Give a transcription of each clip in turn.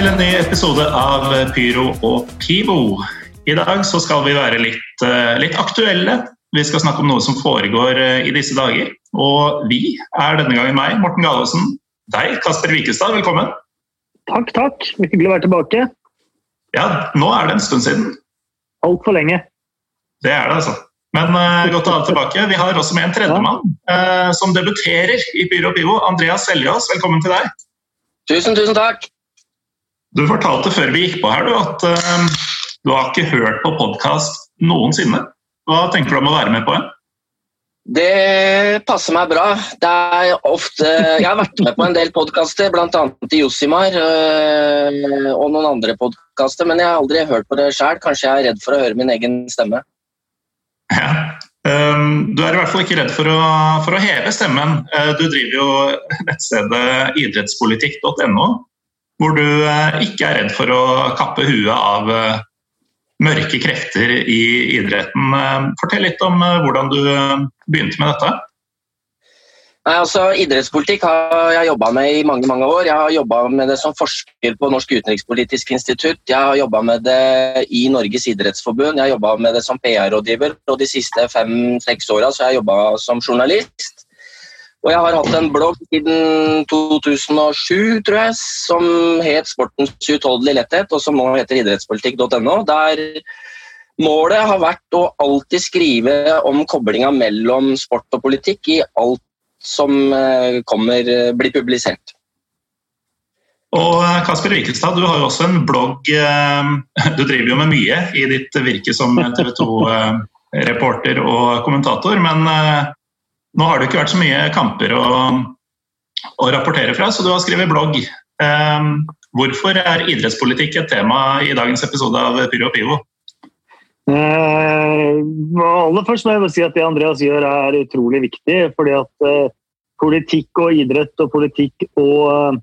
Til en ny episode av Pyro og Pivo. I dag så skal vi være litt, eh, litt aktuelle. Vi skal snakke om noe som foregår eh, i disse dager. Og vi er denne gangen meg, Morten Galaasen. Deg, Kasper Wikestad, velkommen. Takk, takk. Hyggelig å være tilbake. Ja, nå er det en stund siden. Altfor lenge. Det er det, altså. Men uh, godt å ha deg tilbake. Vi har også med en tredjemann uh, som debuterer i Pyro og Pivo. Andreas Seljås, velkommen til deg. Tusen, tusen takk. Du fortalte før vi gikk på her du, at uh, du har ikke hørt på podkast noensinne. Hva tenker du om å være med på en? Det passer meg bra. Ofte, jeg har vært med på en del podkaster, bl.a. i Josimar øh, og noen andre podkaster, men jeg har aldri hørt på det sjøl. Kanskje jeg er redd for å høre min egen stemme. Ja. Um, du er i hvert fall ikke redd for å, for å heve stemmen. Uh, du driver jo nettstedet idrettspolitikk.no, hvor du uh, ikke er redd for å kappe huet av uh, mørke krefter i idretten. Eh, fortell litt om eh, hvordan du eh, begynte med dette. Altså, idrettspolitikk har jeg jobba med i mange mange år. Jeg har jobba med det som forsker på Norsk utenrikspolitisk institutt. Jeg har jobba med det i Norges idrettsforbund. Jeg har jobba med det som PR-rådgiver. Og de siste fem-seks åra har jeg jobba som journalist. Og jeg har hatt en blogg siden 2007, tror jeg, som het Sportens utholdelige letthet, og som nå heter idrettspolitikk.no. Der målet har vært å alltid skrive om koblinga mellom sport og politikk i alt som eh, kommer, eh, blir publisert. Og eh, Kasper Wikestad, du har jo også en blogg. Du driver jo med mye i ditt virke som TV 2-reporter og kommentator. Men nå har det ikke vært så mye kamper å, å rapportere fra, så du har skrevet blogg. Um, hvorfor er idrettspolitikk et tema i dagens episode av Pyro og Pivo? Eh, aller først må jeg si at det Andreas gjør er utrolig viktig. fordi at eh, politikk og idrett og politikk og, uh,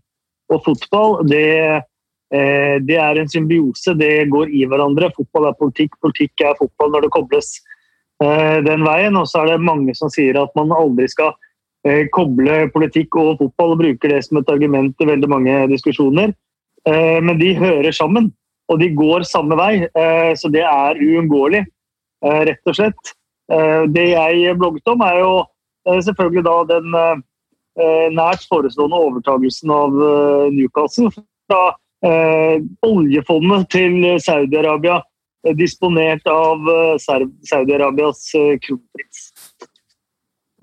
og fotball det, det, er en symbiose. Det går i hverandre. Fotball er politikk, politikk er fotball når det kobles Eh, den veien. Og så er det mange som sier at man aldri skal eh, koble politikk og fotball og bruker det som et argument i veldig mange diskusjoner. Eh, men de hører sammen, og de går samme vei. Så det er uunngåelig, rett og slett. Det jeg blogget om, er jo selvfølgelig da den nært forestående overtagelsen av Newcastle. Fra oljefondet til Saudi-Arabia disponert av eh, Saudi-Arabias eh, kronprins.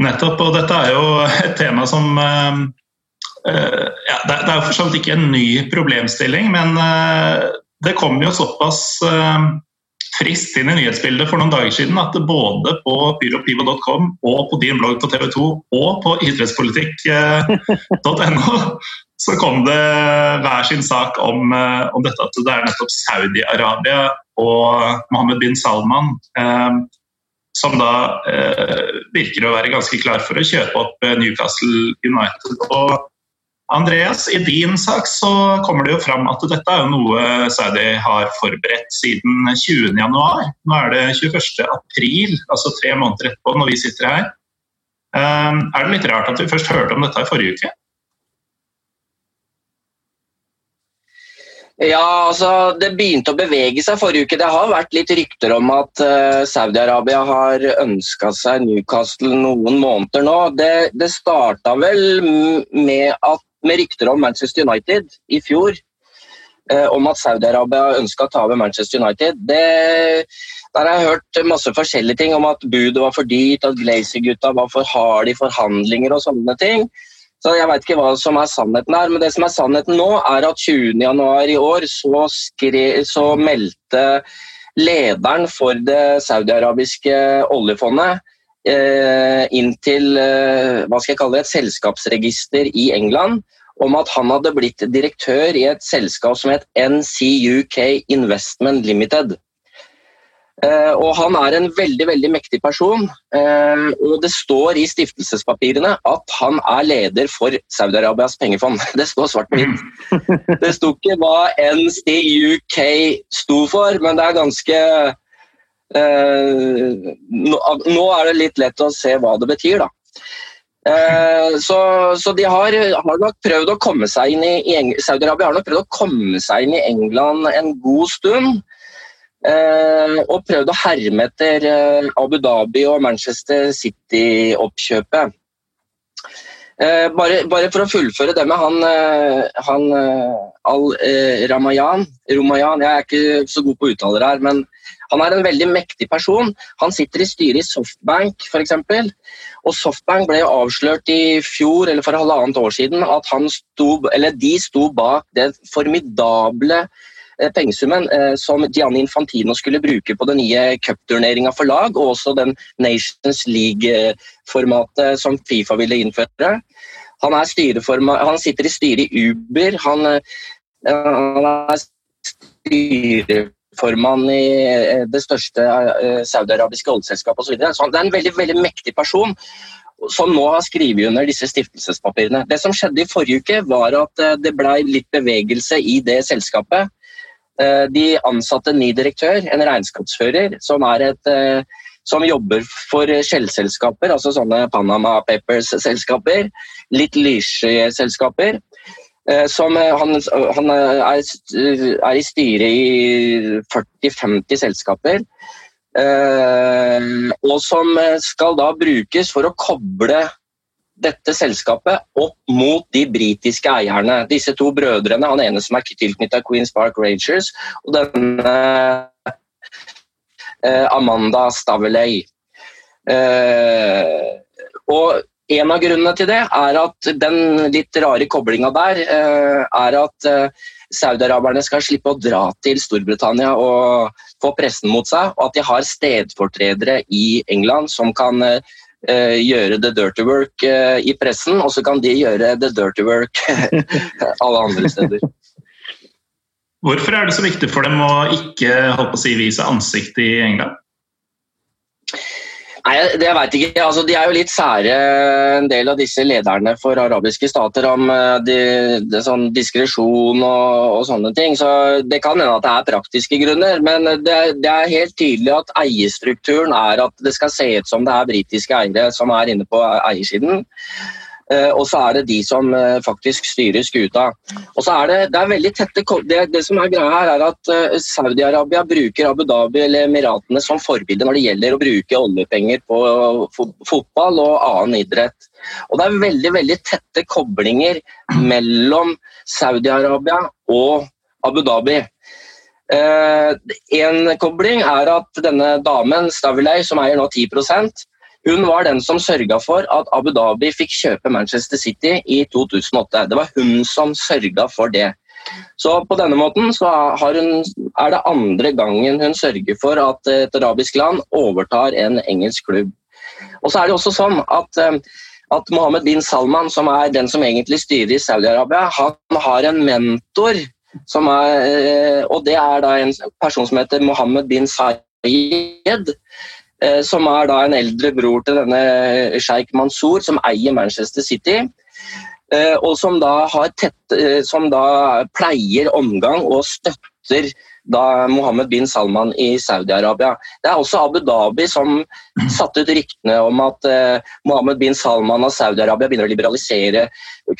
Nettopp, og dette er jo et tema som eh, ja, Det er for så vidt ikke en ny problemstilling, men det kom jo såpass frist inn i nyhetsbildet for noen dager siden at både på pyropivo.com og på din blogg på TV 2 og på idrettspolitikk.no så kom det hver sin sak om, om dette at det er nettopp Saudi-Arabia og Mohammed bin Salman, eh, som da eh, virker å være ganske klar for å kjøpe opp eh, Newcastle United. Og Andreas, i din sak så kommer det jo fram at dette er noe Saudi har forberedt siden 20.1. Nå er det 21.4, altså tre måneder etterpå når vi sitter her. Er det litt rart at vi først hørte om dette i forrige uke? Ja, altså Det begynte å bevege seg forrige uke. Det har vært litt rykter om at uh, Saudi-Arabia har ønska seg Newcastle noen måneder nå. Det, det starta vel med, at, med, rykter om Manchester United i fjor. Uh, om at Saudi-Arabia ønska å ta over Manchester United. Det, der har jeg hørt masse forskjellige ting om at budet var for dyrt, at Glazer-gutta var for harde i forhandlinger og sånne ting. Så Jeg vet ikke hva som er sannheten her, men det som er sannheten nå, er at 20.1 i år så, skre, så meldte lederen for det saudiarabiske oljefondet eh, inn til eh, hva skal jeg kalle det, et selskapsregister i England om at han hadde blitt direktør i et selskap som het NCUK Investment Limited. Eh, og Han er en veldig veldig mektig person. Eh, og Det står i stiftelsespapirene at han er leder for Saudi-Arabias pengefond. Det står svart på hvitt. Det sto ikke hva NCUK sto for, men det er ganske eh, Nå er det litt lett å se hva det betyr, da. Så, så, de har, har, nok prøvd å komme seg inn i Saudi-Arabia har nok prøvd å komme seg inn i England en god stund. Og prøvd å herme etter Abu Dhabi og Manchester City-oppkjøpet. Eh, bare, bare, for å fullføre det med han, eh, han eh, Al-Ramayan Romayan, Jeg er ikke så god på uttaler her, men han er en veldig mektig person. Han sitter i styret i Softbank f.eks. Og Softbank ble avslørt i fjor eller for halvannet år siden at sto, de sto bak det formidable Eh, pengesummen eh, som Gianni Infantino skulle bruke på den nye cupturneringa for lag, og også den Nations League-formatet som Fifa ville innføre. Han, han sitter i styret i Uber. Han, eh, han er styreformann i det største saudiarabiske oljeselskapet osv. Så, så det er en veldig, veldig mektig person som nå har skrevet under disse stiftelsespapirene. Det som skjedde i forrige uke, var at det ble litt bevegelse i det selskapet. Eh, de ansatte en ny direktør, en regnskapsfører, som, et, eh, som jobber for skjellselskaper, altså sånne Panama Papers-selskaper, litt lyssky-selskaper. Eh, som han, han er, er, i styret i 40-50 selskaper. Og som skal da brukes for å koble dette selskapet opp mot de britiske eierne. Disse to brødrene, han ene som er tilknyttet Queens Park Rangers, og denne eh, Amanda Staveley. Eh, og en av grunnene til det er at den litt rare koblinga der eh, er at saudiaraberne skal slippe å dra til Storbritannia og få pressen mot seg, og at de har stedfortredere i England som kan gjøre the dirty work uh, i pressen, og så kan de gjøre the dirty work alle andre steder. Hvorfor er det så viktig for dem å ikke holdt på å si, vise ansikt i England? Nei, det jeg vet ikke. Altså, de er jo litt sære, en del av disse lederne for arabiske stater, om eh, de, de, sånn diskresjon og, og, sånne ting. Så Det kan hende at det er praktiske grunner, men det, det, er helt tydelig at eierstrukturen er at det skal se ut som det er britiske eiere som er inne på eiersiden. Eh, og så er det de som eh, faktisk styrer skuta. Og så er det, det, er veldig tette, det, det som er greia her, er at eh, Saudi-Arabia bruker Abu Dhabi eller Emiratene som forbilde når det gjelder å bruke oljepenger på fotball og annen idrett. Og det er veldig, veldig tette koblinger mellom Saudi-Arabia og Abu Dhabi. en kobling er at denne damen, Stavilei, som eier nå 10 hun var den som sørga for at Abu Dhabi fikk kjøpe Manchester City i 2008. Det var hun som sørga for det. Så på denne måten hun, er det andre gangen hun sørger for at et arabisk land overtar en engelsk klubb. Og så er det også sånn at, eh, at Mohammed bin Salman, som er den som egentlig styrer i Saudi-Arabia, han har en mentor. Er, eh, og det er da en person som heter Mohammed bin Sayed. Eh, som er da en eldre bror til denne sjeik Mansour, som eier Manchester City. Eh, og som da, tett, eh, som da pleier omgang og støtter da Mohammed bin Salman i Saudi-Arabia. Det er også Abu Dhabi som satte ut ryktene om at Mohammed bin Salman av Saudi-Arabia begynner å liberalisere.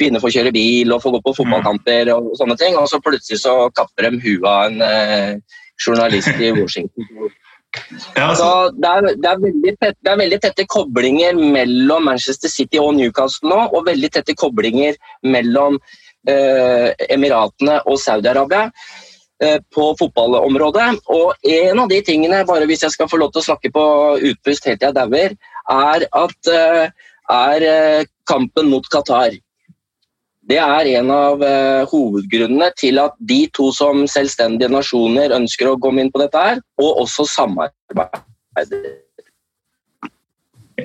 Kvinner får kjøre bil og får gå på fotballkamper og sånne ting. Og så plutselig så kapper de huet av en journalist i Washington ja, altså. Så det er, det, er tett, det er, veldig tette koblinger mellom Manchester City og Newcastle nå, og veldig tette koblinger mellom eh, Emiratene og Saudi-Arabia eh, på fotballområdet. Og en av de tingene, bare hvis jeg skal få lov til å snakke på utpust helt til jeg dauer, er, at, eh, er eh, kampen mot Qatar. Det er en av uh, hovedgrunnene til at de to som selvstendige nasjoner ønsker å komme inn på dette her, og også samarbeide.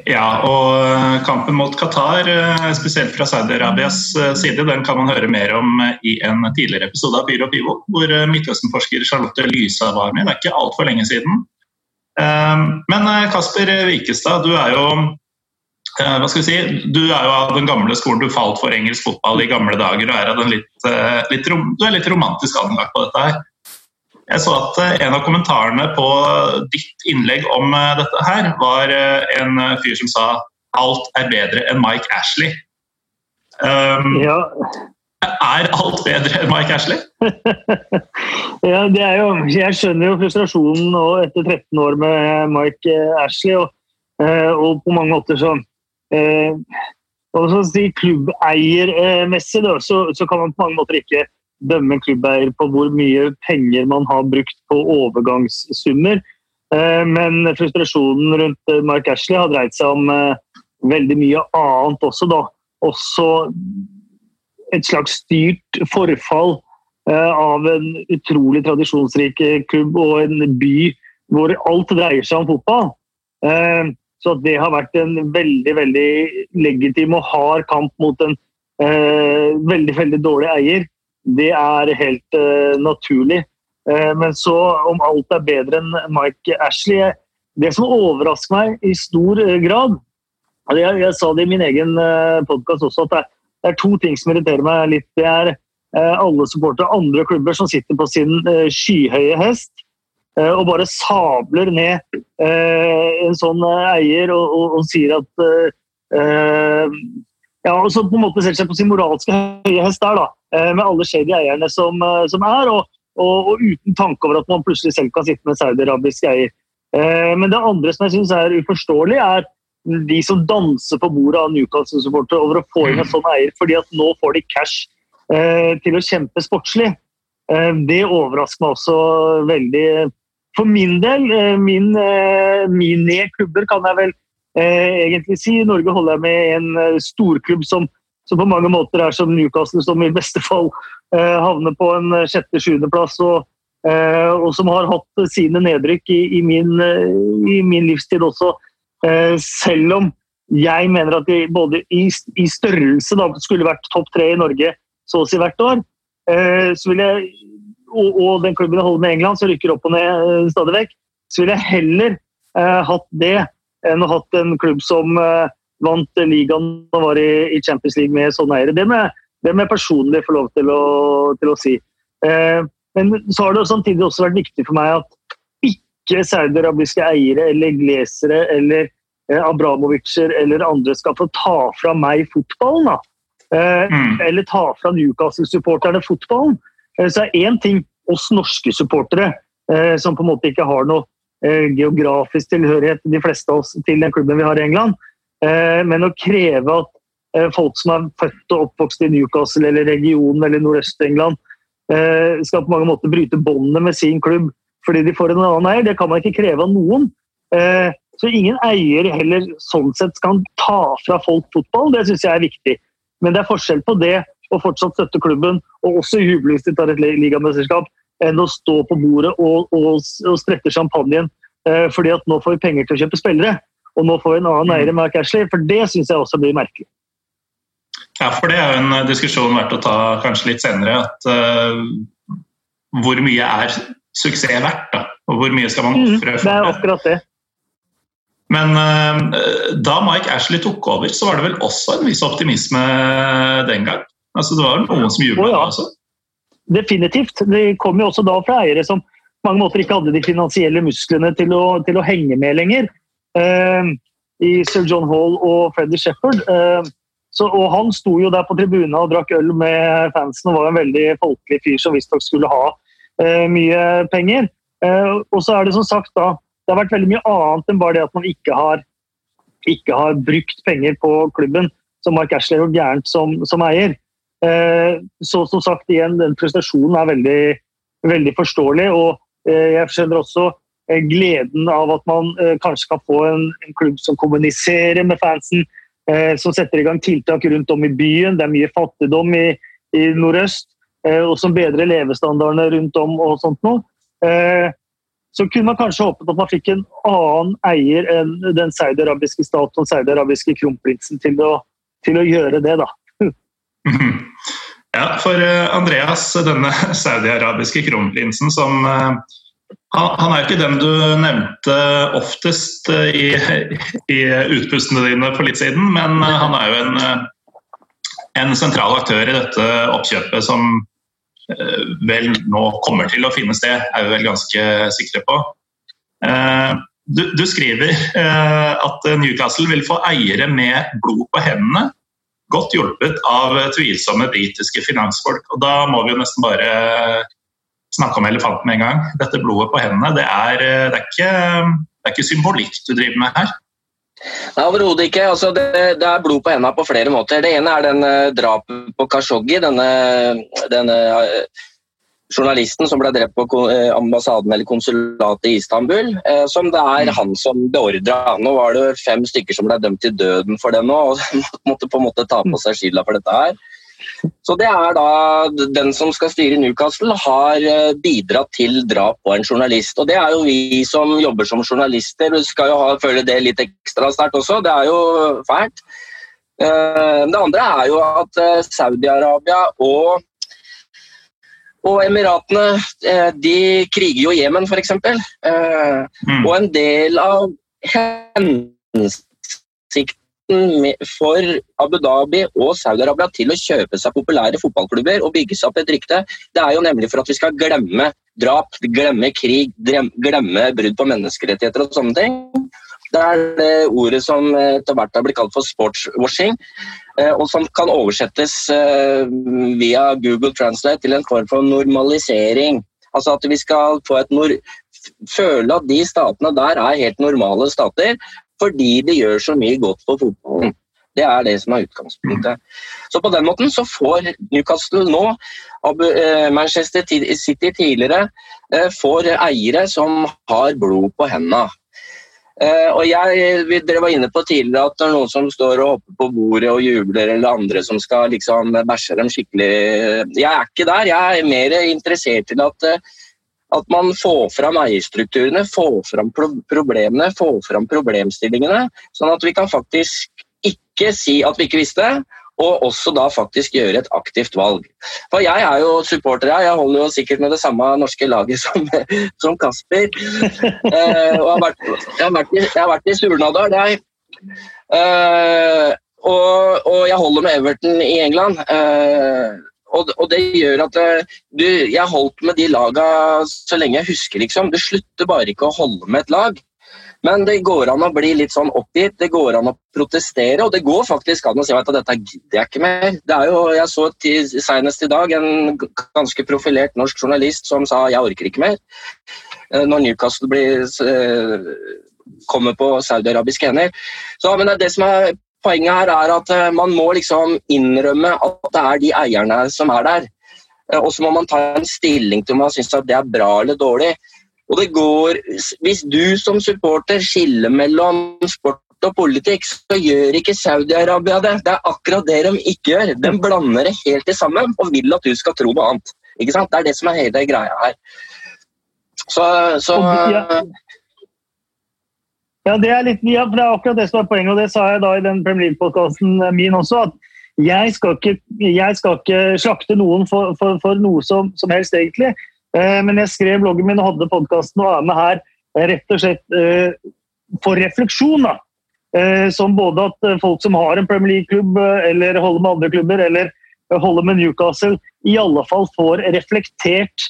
Ja, og eh, kampen mot Qatar, eh, spesielt fra Saudi-Arabias side, den kan man høre mer om i en tidligere episode av Pyro Pivo, hvor Midtøsten-forsker Charlotte Lysa var med. Det er ikke altfor lenge siden. Men Kasper Vikestad, du er jo Eh, hva skal vi si, Du er jo av den gamle skolen, du falt for engelsk fotball i gamle dager og er, litt, eh, litt, du er litt romantisk anlagt på dette her. Jeg så at eh, en av kommentarene på ditt innlegg om dette her var en fyr som sa alt er bedre enn Mike Ashley. Um, ja. Er alt bedre enn Mike Ashley? ja, det er jo Jeg skjønner jo frustrasjonen nå etter 13 år med Mike Ashley. Og, eh, og på mange måter så eh, så si Klubbeiermessig så, så kan man på mange måter ikke dømme en klubbeier på hvor mye penger man har brukt på overgangssummer. Eh, men frustrasjonen rundt Mark Ashley har dreid seg om veldig mye annet også, da. Også et slags styrt forfall eh, av en utrolig tradisjonsrik klubb og en by hvor alt dreier seg om fotball. Eh, så det har vært en veldig veldig legitim og hard kamp mot en eh, veldig veldig dårlig eier. Det er helt naturlig. men så om alt er bedre enn Mike Ashley Det som overrasker meg i stor grad, jeg, jeg, sa det i min egen uh, podkast også, at det er, det er, to ting som irriterer meg litt. Det er uh, alle supportere andre klubber som sitter på sin skyhøye hest og bare sabler ned en sånn eier og, og, og, sier at ja, og så på en måte setter seg på sin moralske høye hest der, da, med alle shady eierne som, som er, og, og, uten tanke over at man plutselig selv kan sitte med saudiarabisk eier. Men det andre som jeg syns er uforståelig, er de som danser på bordet av Newcastle-supportere over å få inn en sånn eier, fordi at nå får de cash eh, til å kjempe sportslig. Eh, det overrasker meg også veldig. For min del, eh, min, eh, klubber kan jeg vel eh, egentlig si. I Norge holder jeg med en storklubb som, som, på mange måter er som Newcastle, som i beste fall havner på en sjette-sjuendeplass. Og, og som har hatt sine nedrykk i, i, min, i min livstid også. Selv om jeg mener at de både i, i størrelse da, skulle vært topp tre i Norge så å si hvert år. Så vil jeg, og, og den klubben jeg holder med i England, som rykker opp og ned eh, stadig vekk, så ville jeg heller eh, hatt det enn å hatt en klubb som eh, vant ligaen og var i, i, Champions League med sånne eiere. Det må jeg personlig få lov til å, til å si. Eh, men så har det samtidig også vært viktig for meg at ikke saudiarabiske eiere eller glesere eller eh, Abramovicer eller andre skal få ta fra meg fotballen. da. Eh, mm. Eller ta fra Newcastle-supporterne fotballen. Eh, så er én ting oss norske supportere, som på en måte ikke har noe geografisk tilhørighet, de fleste av oss, til den klubben vi har i England. Men å kreve at folk som er født og oppvokst i Newcastle eller regionen eller Nordøst-England, skal på mange måter bryte båndene med sin klubb fordi de får en annen eier. Det kan man ikke kreve av noen. Eh, så ingen eier heller sånn sett kan ta fra folk fotball. Det syns jeg er viktig. Men det er forskjell på det å fortsatt støtte klubben, og også juble hvis de tar et ligamesterskap, enn å stå på bordet og, og, og sprette champagnen eh, fordi at nå får vi penger til å kjøpe spillere. Og nå får vi en annen eier enn Mark Ashley, for det syns jeg også blir merkelig. Ja, for det er jo en diskusjon verdt å ta kanskje litt senere. at uh, Hvor mye er suksess verdt? da? Og hvor mye skal man mm, ofre for det? Er akkurat det. Men uh, da Mike Ashley tok over, så var det vel også en viss optimisme den gang? Altså, det var noen som jubla ja. altså. Definitivt. Det kom jo også da fra eiere som på mange måter ikke hadde de finansielle musklene til å, til å henge med lenger. Eh, I Sir John Hall og Freddy Shepherd. Eh, så, og han sto jo der på tribunen og drakk øl med fansen og var en veldig folkelig fyr som visstnok skulle ha Eh, mye penger. Eh, og så er det som sagt da Det har vært veldig mye annet enn bare det at man ikke har, ikke har brukt penger på klubben, som Mark Ashley har gjort gærent som, som eier. Eh, så som sagt igjen, den prestasjonen er veldig, veldig forståelig. Og jeg skjønner også gleden av at man kanskje kan få en, en klubb som kommuniserer med fansen, som setter i gang tiltak rundt om i byen. Det er mye fattigdom i, i nordøst. Eh, og som bedrer levestandardene rundt om og sånt noe. Eh, så kunne man kanskje håpet at man fikk en annen eier enn den saudiarabiske stat og saudiarabiske kronprinsen til å, til å gjøre det, da. Ja, for eh, Andreas, denne saudiarabiske kronprinsen som han, er ikke den du nevnte oftest i, i utpustene dine for litt siden, men han er jo en, en sentral aktør i dette oppkjøpet som vel nå kommer til å finne sted, er vi vel ganske sikre på. Eh, du, du, skriver at Newcastle vil få eiere med blod på hendene, godt hjulpet av tvilsomme britiske finansfolk. Og Da må vi jo nesten bare snakke om elefanten med en gang. Dette blodet på hendene, det er, det er, ikke, det er ikke symbolikk du driver med her. Nei, Overhodet ikke. Altså, det, det, er blod på hendene på flere måter. Det ene er den drapet på Khashoggi, denne, denne journalisten som ble drept på uh, ambassaden eller konsulatet i Istanbul. Uh, som det er mm. han som beordra. Nå var det fem stykker som ble dømt til døden for det nå, og måtte på en måte ta på seg skylda for dette her. Så det er da Den som skal styre Newcastle, har eh, bidratt til drap på en journalist. Og det er jo vi som jobber som journalister, vi skal jo ha, føle det litt ekstra sterkt også. Det er jo fælt. Eh, det andre er jo at eh, Saudi-Arabia og og Emiratene de kriger jo Jemen, f.eks. Mm. Og en del av hensikten for Abu Dhabi og Saudi-Arabia til å kjøpe seg populære fotballklubber og bygge seg opp et rykte, det er jo nemlig for at vi skal glemme drap, glemme krig, glemme brudd på menneskerettigheter og sånne ting. Det er det ordet som etter hvert har blitt kalt for sportswashing, eh, og som kan oversettes eh, via Google Translate til en form for normalisering. Altså at vi skal få et føle at de statene der er helt normale stater, fordi de gjør så mye godt for fotballen. Det er det som er utgangspunktet. Så På den måten så får Newcastle nå, eh, Manchester City tidligere, eh, får eiere som har blod på hendene. Eh, og jeg, Dere var inne på tidligere at det er noen som står og hopper på bordet og jubler, eller andre som skal liksom bæsje dem skikkelig Jeg er ikke der. Jeg er mer interessert i at at man får fram eierstrukturene, får fram problemene, får fram problemstillingene. Sånn at vi kan faktisk ikke si at vi ikke visste, og også da faktisk gjøre et aktivt valg. For jeg er jo supporter jeg. jeg holder jo sikkert med det samme norske laget som, som Kasper. Eh, og har vært, jeg, har vært i, jeg har vært i Surnadal, jeg. Eh, og, og, jeg holder med Everton i England. Eh, og, det gjør at eh, du, jeg har holdt med de laga så lenge jeg husker, liksom. Du slutter bare ikke å holde med et lag. Men det går an å bli litt sånn oppgitt, det går an å protestere. Og det går faktisk an å si at dette gidder jeg ikke mer. Det er jo, Jeg så senest i dag en ganske profilert norsk journalist som sa jeg orker ikke mer. Eh, når Newcastle blir, eh, kommer på saudiarabiske hender. Så, men det, det som er poenget her er at eh, man må liksom innrømme at det er de eierne som er der. Og så må man ta en stilling til om man syns det er bra eller dårlig. Og det går, Hvis du som supporter skiller mellom sport og politikk, så gjør ikke Saudi-Arabia det. Det er akkurat det de ikke gjør. De blander det helt sammen og vil at du skal tro noe annet. Ikke sant? Det er det som er hele greia her. Så, så ja, det er, litt, ja, det er akkurat det som er poenget, og det sa jeg da i den Premier League-podkasten min også. at jeg skal, ikke, jeg skal ikke, slakte noen for, for, for noe som, som, helst, egentlig. Eh, men jeg skrev bloggen min og hadde podkasten og er med her eh, rett og slett eh, for refleksjon. da. Som både at folk som har en Premier League-klubb, eller holder med andre klubber, eller holder med Newcastle, i alle fall får reflektert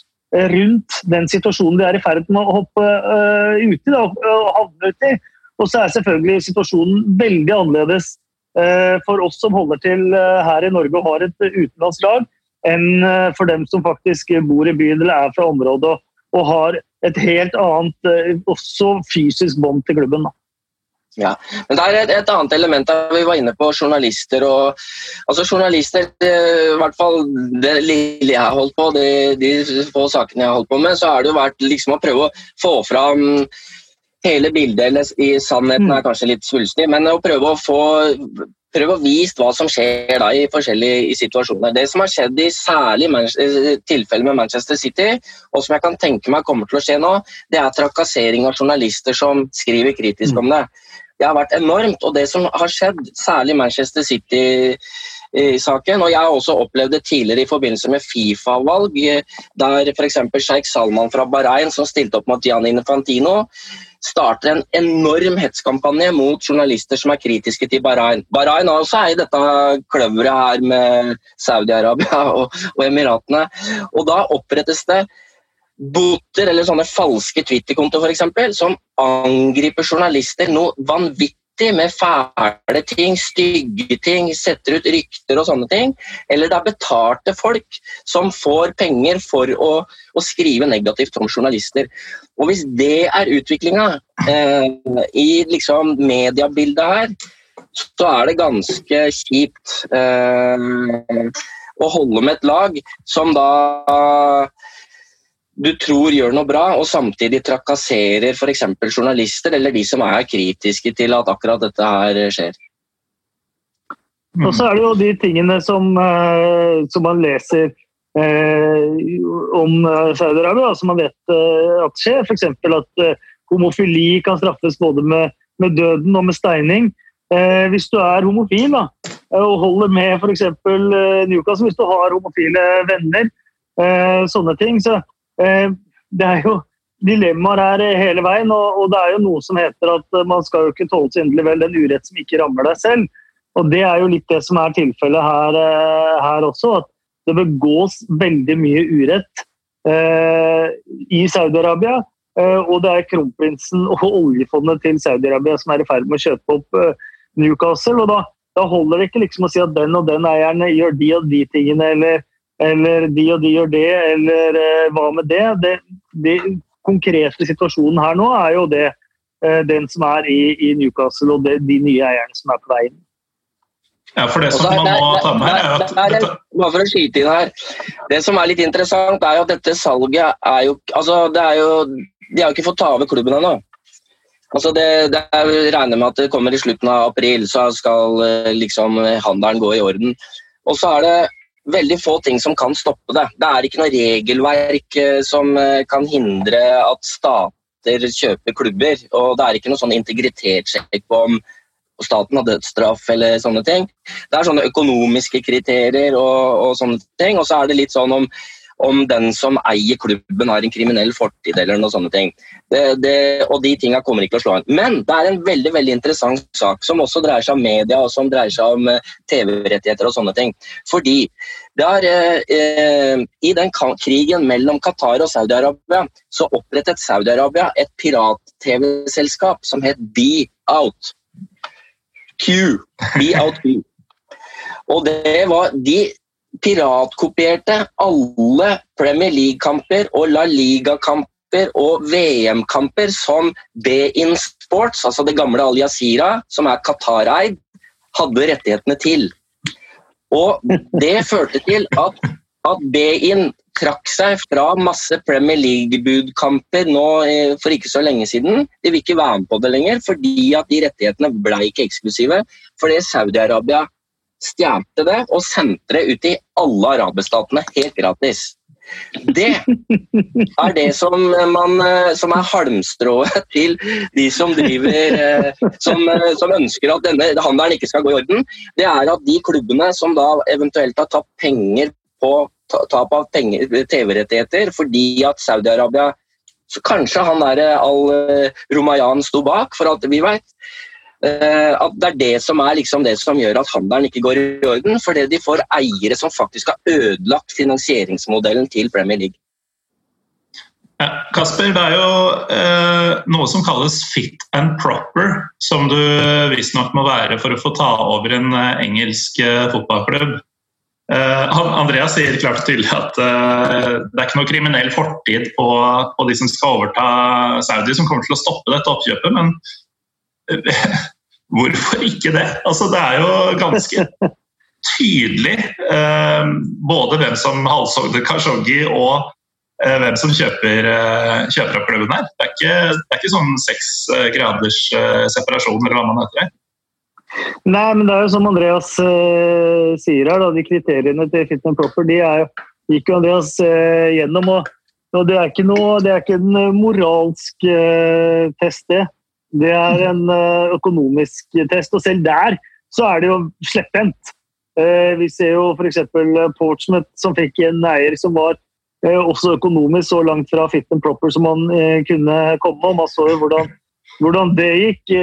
rundt den situasjonen de er i ferd med å hoppe uh, uti og havne. Og så er selvfølgelig situasjonen veldig annerledes for oss som holder til her i Norge og har et utenlandslag, enn for dem som faktisk bor i byen eller er fra området og, har et helt annet også fysisk bånd til klubben. da. Ja, men Det er et, et, annet element der vi var inne på journalister. og altså Journalister, i hvert fall det lille jeg har holdt på, de, de få sakene jeg har holdt på med, så har det jo vært liksom å prøve å få fram hele bildet. eller i Sannheten er mm. kanskje litt svulstig, men å prøve å få prøve å vise hva som skjer da i forskjellige situasjoner. Det som har skjedd i særlig tilfeller med Manchester City, og som jeg kan tenke meg kommer til å skje nå, det er trakassering av journalister som skriver kritisk om det det har vært enormt. Og det som har skjedd, særlig Manchester City-saken, og jeg har også opplevd det tidligere i forbindelse med Fifa-valg, der f.eks. sjeik Salman fra Bahrain, som stilte opp mot Gianni Infantino, starter en enorm hetskampanje mot journalister som er kritiske til Bahrain. Bahrain er også i dette kløveret her med Saudi-Arabia og, og Emiratene. Og da opprettes det boter eller sånne falske Twitter-konto f.eks. som angriper journalister noe vanvittig med fæle ting, stygge ting, setter ut rykter og sånne ting. Eller det er betalte folk som får penger for å, å skrive negativt om journalister. Og hvis det er utviklinga eh, i liksom mediebildet her, så er det ganske kjipt eh, å holde med et lag som da du tror gjør noe bra, og samtidig trakasserer f.eks. journalister eller de som er kritiske til at akkurat dette her skjer. Mm. Og så er det jo de tingene som, eh, som man leser eh, om eh, Saudi-Arabia, som man vet at skjer. F.eks. at homofili kan straffes både med, med, døden og med steining. Eh, hvis du er homofil da, og holder med f.eks. Newcastle, hvis du har homofile venner, sånne ting, så det er jo dilemmaer her hele veien, og, det er jo noe som heter at man skal jo ikke tåle så inderlig vel den urett som ikke rammer deg selv. Og Det er jo litt det som er tilfellet her, eh, her også. At det begås veldig mye urett eh, i Saudi-Arabia. Eh, og det er kronprinsen og oljefondet til Saudi-Arabia som er i ferd med å kjøpe opp eh, Newcastle. og da, da, holder det ikke liksom å si at den og den eieren gjør de og de tingene, eller eller de og de gjør det, eller eh, hva med det? det? det konkrete situasjonen her nå er jo det, eh, den som er i, i Newcastle og det, de nye eierne som er på vei inn. Ja, for det som man må ta med her, er at Bare for å skyte inn her. Det som er litt interessant, er jo at dette salget er jo Altså, det er jo De har jo ikke fått ta over klubben ennå. Altså det, det er regner med at det kommer i slutten av april, så skal eh, liksom handelen gå i orden. Og så er det veldig få ting som kan stoppe det. Det er ikke noe regelverk eh, som eh, kan hindre at stater kjøper klubber. Og det er ikke noe sånn integritetssjekk på om staten har dødsstraff eller sånne ting. Det er sånne økonomiske kriterier og, og sånne ting. Og så er det litt sånn om om den som eier klubben har en kriminell fortid eller noe sånne ting. Det, det, og de tinga kommer ikke til å slå inn. Men det er en veldig veldig interessant sak som også dreier seg om media og som dreier seg om eh, TV-rettigheter og sånne ting. Fordi det er, eh, I den krigen mellom Qatar og Saudi-Arabia så opprettet Saudi-Arabia et pirat-TV-selskap som het Be Out. Q. Be Out Q. Og det var, de piratkopierte alle Premier League-kamper og La Liga-kamper og VM-kamper som B-In Sports, altså det gamle Al Jazeera, som er Qatar-eid, hadde rettighetene til. Og det førte til at, at B-In trakk seg fra masse Premier League-budkamper nå for ikke så lenge siden. De vil ikke være med på det lenger, fordi at de rettighetene ble ikke eksklusive. Fordi Saudi-Arabia stjal det og sendte det ut i alle araberstatene helt gratis. Det er det som, man, som er halmstrået til de som driver eh, som, som, ønsker at denne handelen ikke skal gå i orden. Det er at de klubbene som da eventuelt har tatt penger på tap av TV-rettigheter fordi at Saudi-Arabia så Kanskje han der Al Romayan sto bak, for alt vi vet. Eh, at det er det som er liksom det som gjør at handelen ikke går i orden. Fordi de får eiere som faktisk har ødelagt finansieringsmodellen til Premier League. Ja, Kasper, det er jo eh, noe som kalles fit and proper, som du visstnok må være for å få ta over en eh, engelsk eh, fotballklubb. Eh, Andreas sier klart og tydelig at eh, det er ikke noe kriminell fortid på, på, de som skal overta Saudi, som kommer til å stoppe dette oppkjøpet. men Hvorfor ikke det? Altså, det er jo ganske tydelig eh, både hvem som halshogde Kashoggi og eh, hvem som kjøper, eh, kjøper opp klubben her. Det er ikke, det er ikke sånn seks graders separasjon, eller hva man heter. Nei, men det er jo som Andreas eh, sier her, da, de kriteriene til Fit and Proper de er, gikk jo Andreas eh, gjennom. Og, og, det er ikke noe, det er ikke en moralsk eh, test, det. Det er en eh, økonomisk test, og selv der så er det jo slepphendt. Eh, vi ser jo f.eks. Portsmouth som fikk en eier som var eh, også økonomisk så langt fra fit and proper som man kunne komme. Man så jo hvordan, hvordan det gikk.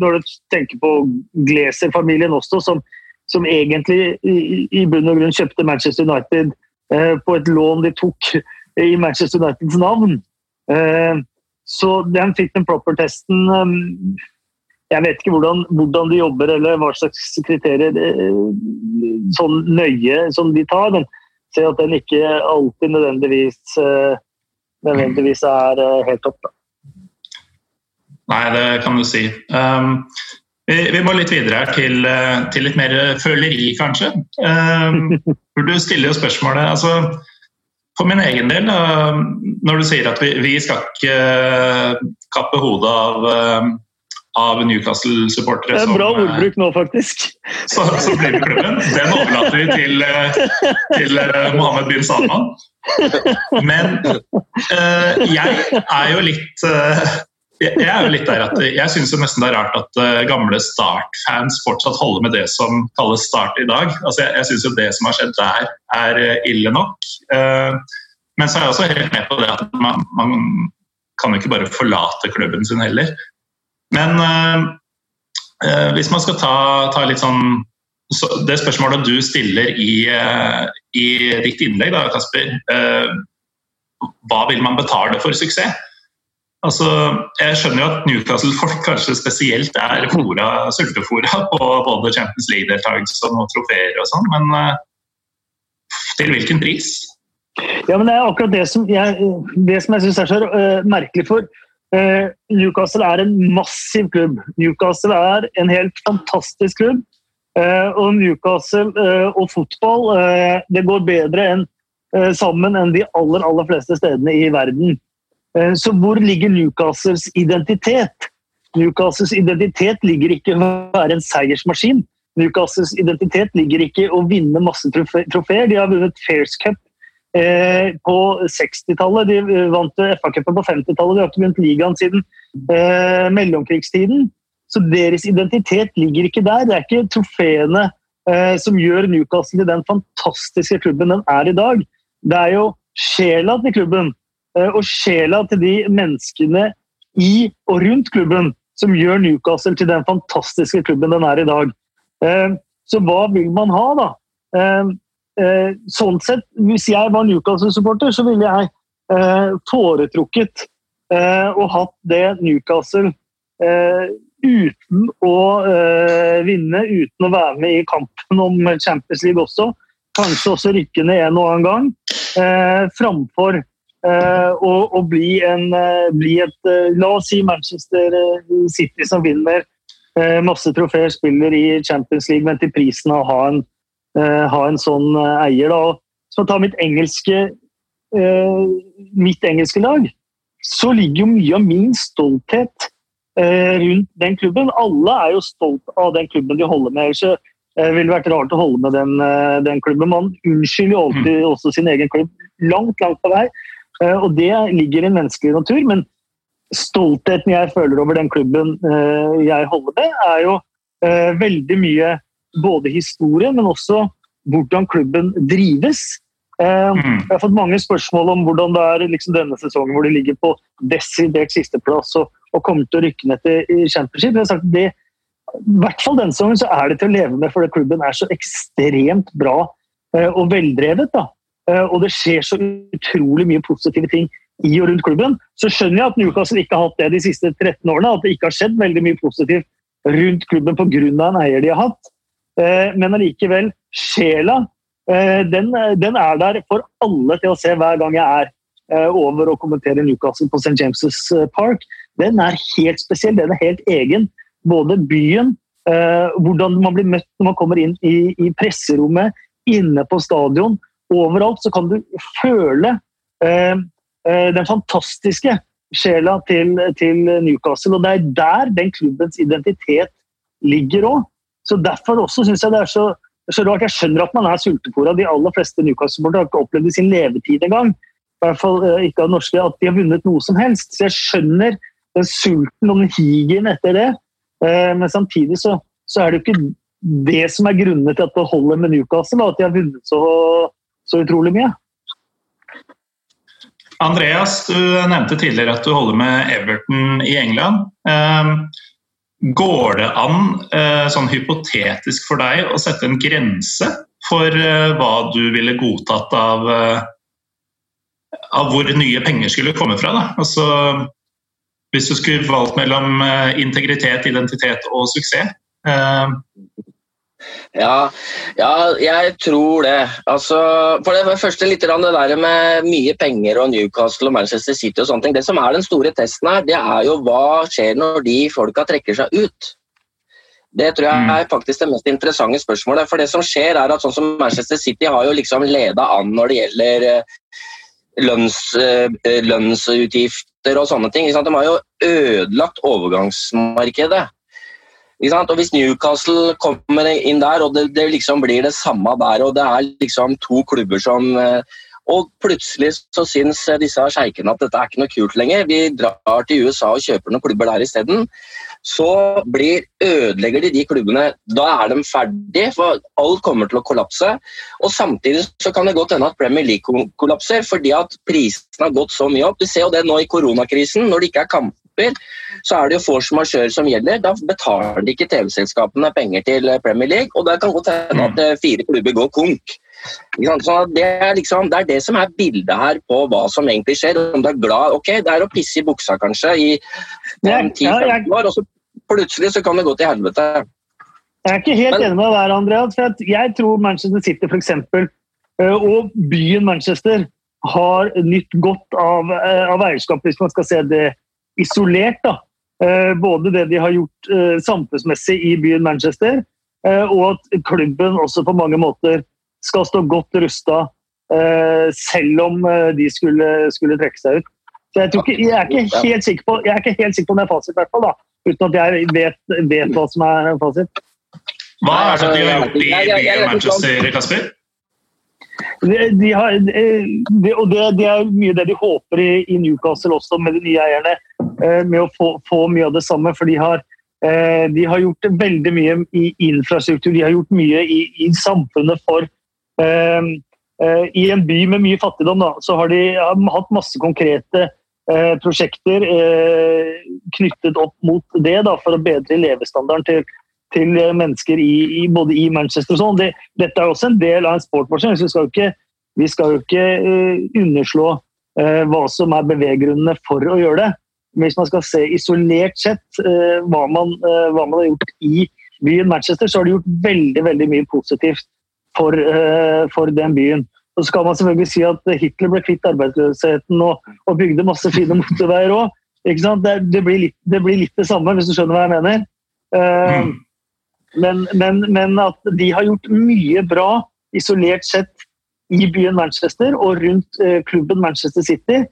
Når du tenker på Glazer-familien også, som, som egentlig i, i bunn og grunn kjøpte Manchester United på et lån de tok i Manchester Uniteds navn. Eh, så den fikk den proper-testen Jeg vet ikke hvordan, hvordan, de jobber eller hva slags kriterier sånn nøye som de tar, men ser at den ikke alltid nødvendigvis, nødvendigvis er helt topp. Nei, det kan du si. Um, vi, vi, må litt videre her til, til, litt mer føleri, kanskje. Um, du stiller jo spørsmålet altså, For min egen del, uh, når du sier at vi, vi skal ikke uh, kappe hodet av, uh, av Newcastle-supportere Det er en bra som, ordbruk nå, faktisk. Så, så blir det klubben. Den overlater vi til, til Mohammed bin Salman. Men jeg er jo litt jeg er jo litt der at jeg syns nesten det er rart at uh, gamle Start-fans fortsatt holder med det som kalles Start i dag. Altså, jeg jeg syns jo det som har skjedd der, er uh, ille nok. Uh, men så er jeg også helt med på det at man, man kan jo ikke bare forlate klubben sin heller. Men hvis man skal ta, ta litt sånn så Det spørsmålet du stiller i, i ditt innlegg, da, Kasper. hva vil man betale for suksess? Altså, jeg skjønner jo at Newcastle-folk kanskje spesielt er fora, sultefora på både Champions League-deltakelse og trofeer og sånn, men uh, til hvilken pris? Ja, men Det er akkurat det som jeg, det som jeg syns er så uh, merkelig. for uh, Newcastle er en massiv klubb. Newcastle er en helt fantastisk klubb. og Newcastle og fotball det går bedre enn, sammen enn de aller, aller fleste stedene i verden. Eh, så hvor ligger Newcastles identitet? Newcastles identitet ligger ikke i å være en seiersmaskin. Newcastles identitet ligger ikke i å vinne masse trofeer. De har vunnet Fairs Cup eh, på 60-tallet. De eh, vant FA-cupen på 50-tallet. De har ikke vunnet ligaen siden mellomkrigstiden. Så deres identitet ligger ikke der. Det er ikke trofeene som gjør Newcastle til den fantastiske klubben den er i dag. Det er jo sjela til klubben og sjela til de menneskene i og rundt klubben som gjør Newcastle til den fantastiske klubben den er i dag. Eh, så hva vil man ha, da? Eh, sånn sett, Hvis jeg var Newcastle-supporter, så ville jeg foretrukket og hatt det Newcastle uten å vinne, uten å være med i kampen om Champions League også. Kanskje også rykke ned en og annen gang. framfor og, og bli, en, uh, bli, et uh, La oss si Manchester City som vinner masse trofeer, spiller i Champions League, men til prisen av å ha en, ha en sånn eier. Da. Så ta mitt engelske, mitt engelske lag, så ligger jo mye av min stolthet rundt den klubben. Alle er jo stolt av den klubben de holder med. ellers det ville vært rart å holde med den, den klubben. Man unnskylder alltid mm. også sin egen klubb langt, langt på vei. Eh, og det ligger i menneskelig natur. Men stoltheten jeg føler over den klubben eh, jeg holder med, er jo eh, veldig mye både historie, men også hvordan klubben drives. Mm. Jeg har fått mange spørsmål om hvordan det er liksom denne sesongen hvor de ligger på desidert sisteplass og, og kommer til å rykke ned til championship. Jeg har sagt det, I hvert fall denne sesongen så er det til å leve med, fordi klubben er så ekstremt bra og veldrevet. da. Eh, og det skjer så utrolig mye positive ting i og rundt klubben. Så skjønner jeg at Newcastle ikke har hatt det de siste 13 årene. At det ikke har skjedd veldig mye positivt rundt klubben pga. en eier de har hatt. Eh, men allikevel, sjela eh, den, den, er der for alle til å se hver gang jeg er over og kommenterer Newcastle på St. James' Park. Den er helt spesiell, den er helt egen. Både byen, hvordan man blir møtt når man kommer inn i, i presserommet, inne på stadion overalt så kan du føle eh, eh, den fantastiske sjela til, til, Newcastle. Og det er der den klubbens identitet ligger òg. Så derfor også syns jeg det er så, så, rart. Jeg skjønner at man er sultefòra. De aller fleste Newcastle-borgere har ikke opplevd i sin levetid engang. I hvert fall eh, ikke av norske, at de har vunnet noe som helst. Så jeg skjønner den sulten og den higen etter det. Eh, men samtidig så, så er det jo ikke det som er grunnene til at det holder med Newcastle, at de har vunnet så så utrolig mye. Andreas, du nevnte tidligere at du holder med Everton i England. Ehm, går det an, eh, sånn hypotetisk for deg, å sette en grense for eh, hva du ville godtatt av, eh, av hvor nye penger skulle komme fra. Da. Altså, hvis du skulle valgt mellom integritet, identitet og suksess. Ja, ja, jeg tror det. Altså, for det første litt det der med mye penger og Newcastle og Manchester City og sånne ting. Det som er den store testen her, det er jo hva skjer når de folka trekker seg ut. Det tror jeg mm. er faktisk det mest interessante spørsmålet. For det som skjer er at sånn som Manchester City har jo liksom leda an når det gjelder eh, lønns, eh, lønnsutgifter og sånne ting. De har jo ødelagt overgangsmarkedet. Og Hvis Newcastle kommer inn der, og det, det, liksom blir det samme der, og det er liksom to klubber som eh, og plutselig så syns disse sjeikene at dette er ikke noe kult lenger. Vi drar til USA og kjøper noen klubber der isteden. Så blir, ødelegger de de klubbene. Da er de ferdige, for alt kommer til å kollapse. Og samtidig så kan det godt hende at Premier League kollapser, fordi at prisene har gått så mye opp. Du ser jo det nå i koronakrisen, når det ikke er kamp kamper, så er det jo force majeure som gjelder. Da betaler ikke TV-selskapene penger til Premier League, og det kan godt hende at eh, fire klubber går konk. Så det er, liksom, det er det som er bildet her på hva som egentlig skjer. Om du er glad Ok, det er å pisse i buksa kanskje i 10-15 år, og så plutselig så kan det gå til helvete. Jeg er ikke helt Men, enig med deg, Andreas. for Jeg tror Manchester City for eksempel, eh, og byen Manchester har nytt godt av, eh, av eierskap, hvis man skal se det isolert. da. Eh, både det de har gjort eh, samfunnsmessig i byen Manchester, eh, og at klubben også på mange måter skal stå godt rusta selv om de skulle, skulle trekke seg ut. Så jeg, ikke, jeg, er ikke helt sikker på jeg er ikke helt sikker på om det er fasit, hvert fall, da, uten at jeg vet, vet hva som er fasit. Hva er det de har gjort i byen Manchester, Kasper? De, har, de, og det, det, er mye det de håper i, i, Newcastle også, med de nye eierne. Eh, med å få, få, mye av det samme. For de har, eh, de har, gjort veldig mye i infrastruktur, de har gjort mye i, i samfunnet for eh, I en by med mye fattigdom da, så har de har hatt masse konkrete prosjekter knyttet opp mot det da, for å bedre levestandarden til til mennesker i, i, både i Manchester og sånn. Det, dette er også en del av en sportmaskin. Vi skal jo ikke, skal jo ikke uh, underslå uh, hva som er beveggrunnene for å gjøre det. Men hvis man skal se isolert sett uh, hva, man, hva, man, har gjort i byen Manchester, så har de gjort veldig veldig mye positivt for, for den byen. Og så skal man selvfølgelig si at Hitler ble kvitt arbeidsløsheten og, og bygde masse fine motorveier òg. Det, det, blir litt, det blir litt det samme, hvis du skjønner hva jeg mener. Mm. Men, men, men, at de har gjort mye bra isolert sett i byen Manchester og rundt eh, klubben Manchester City.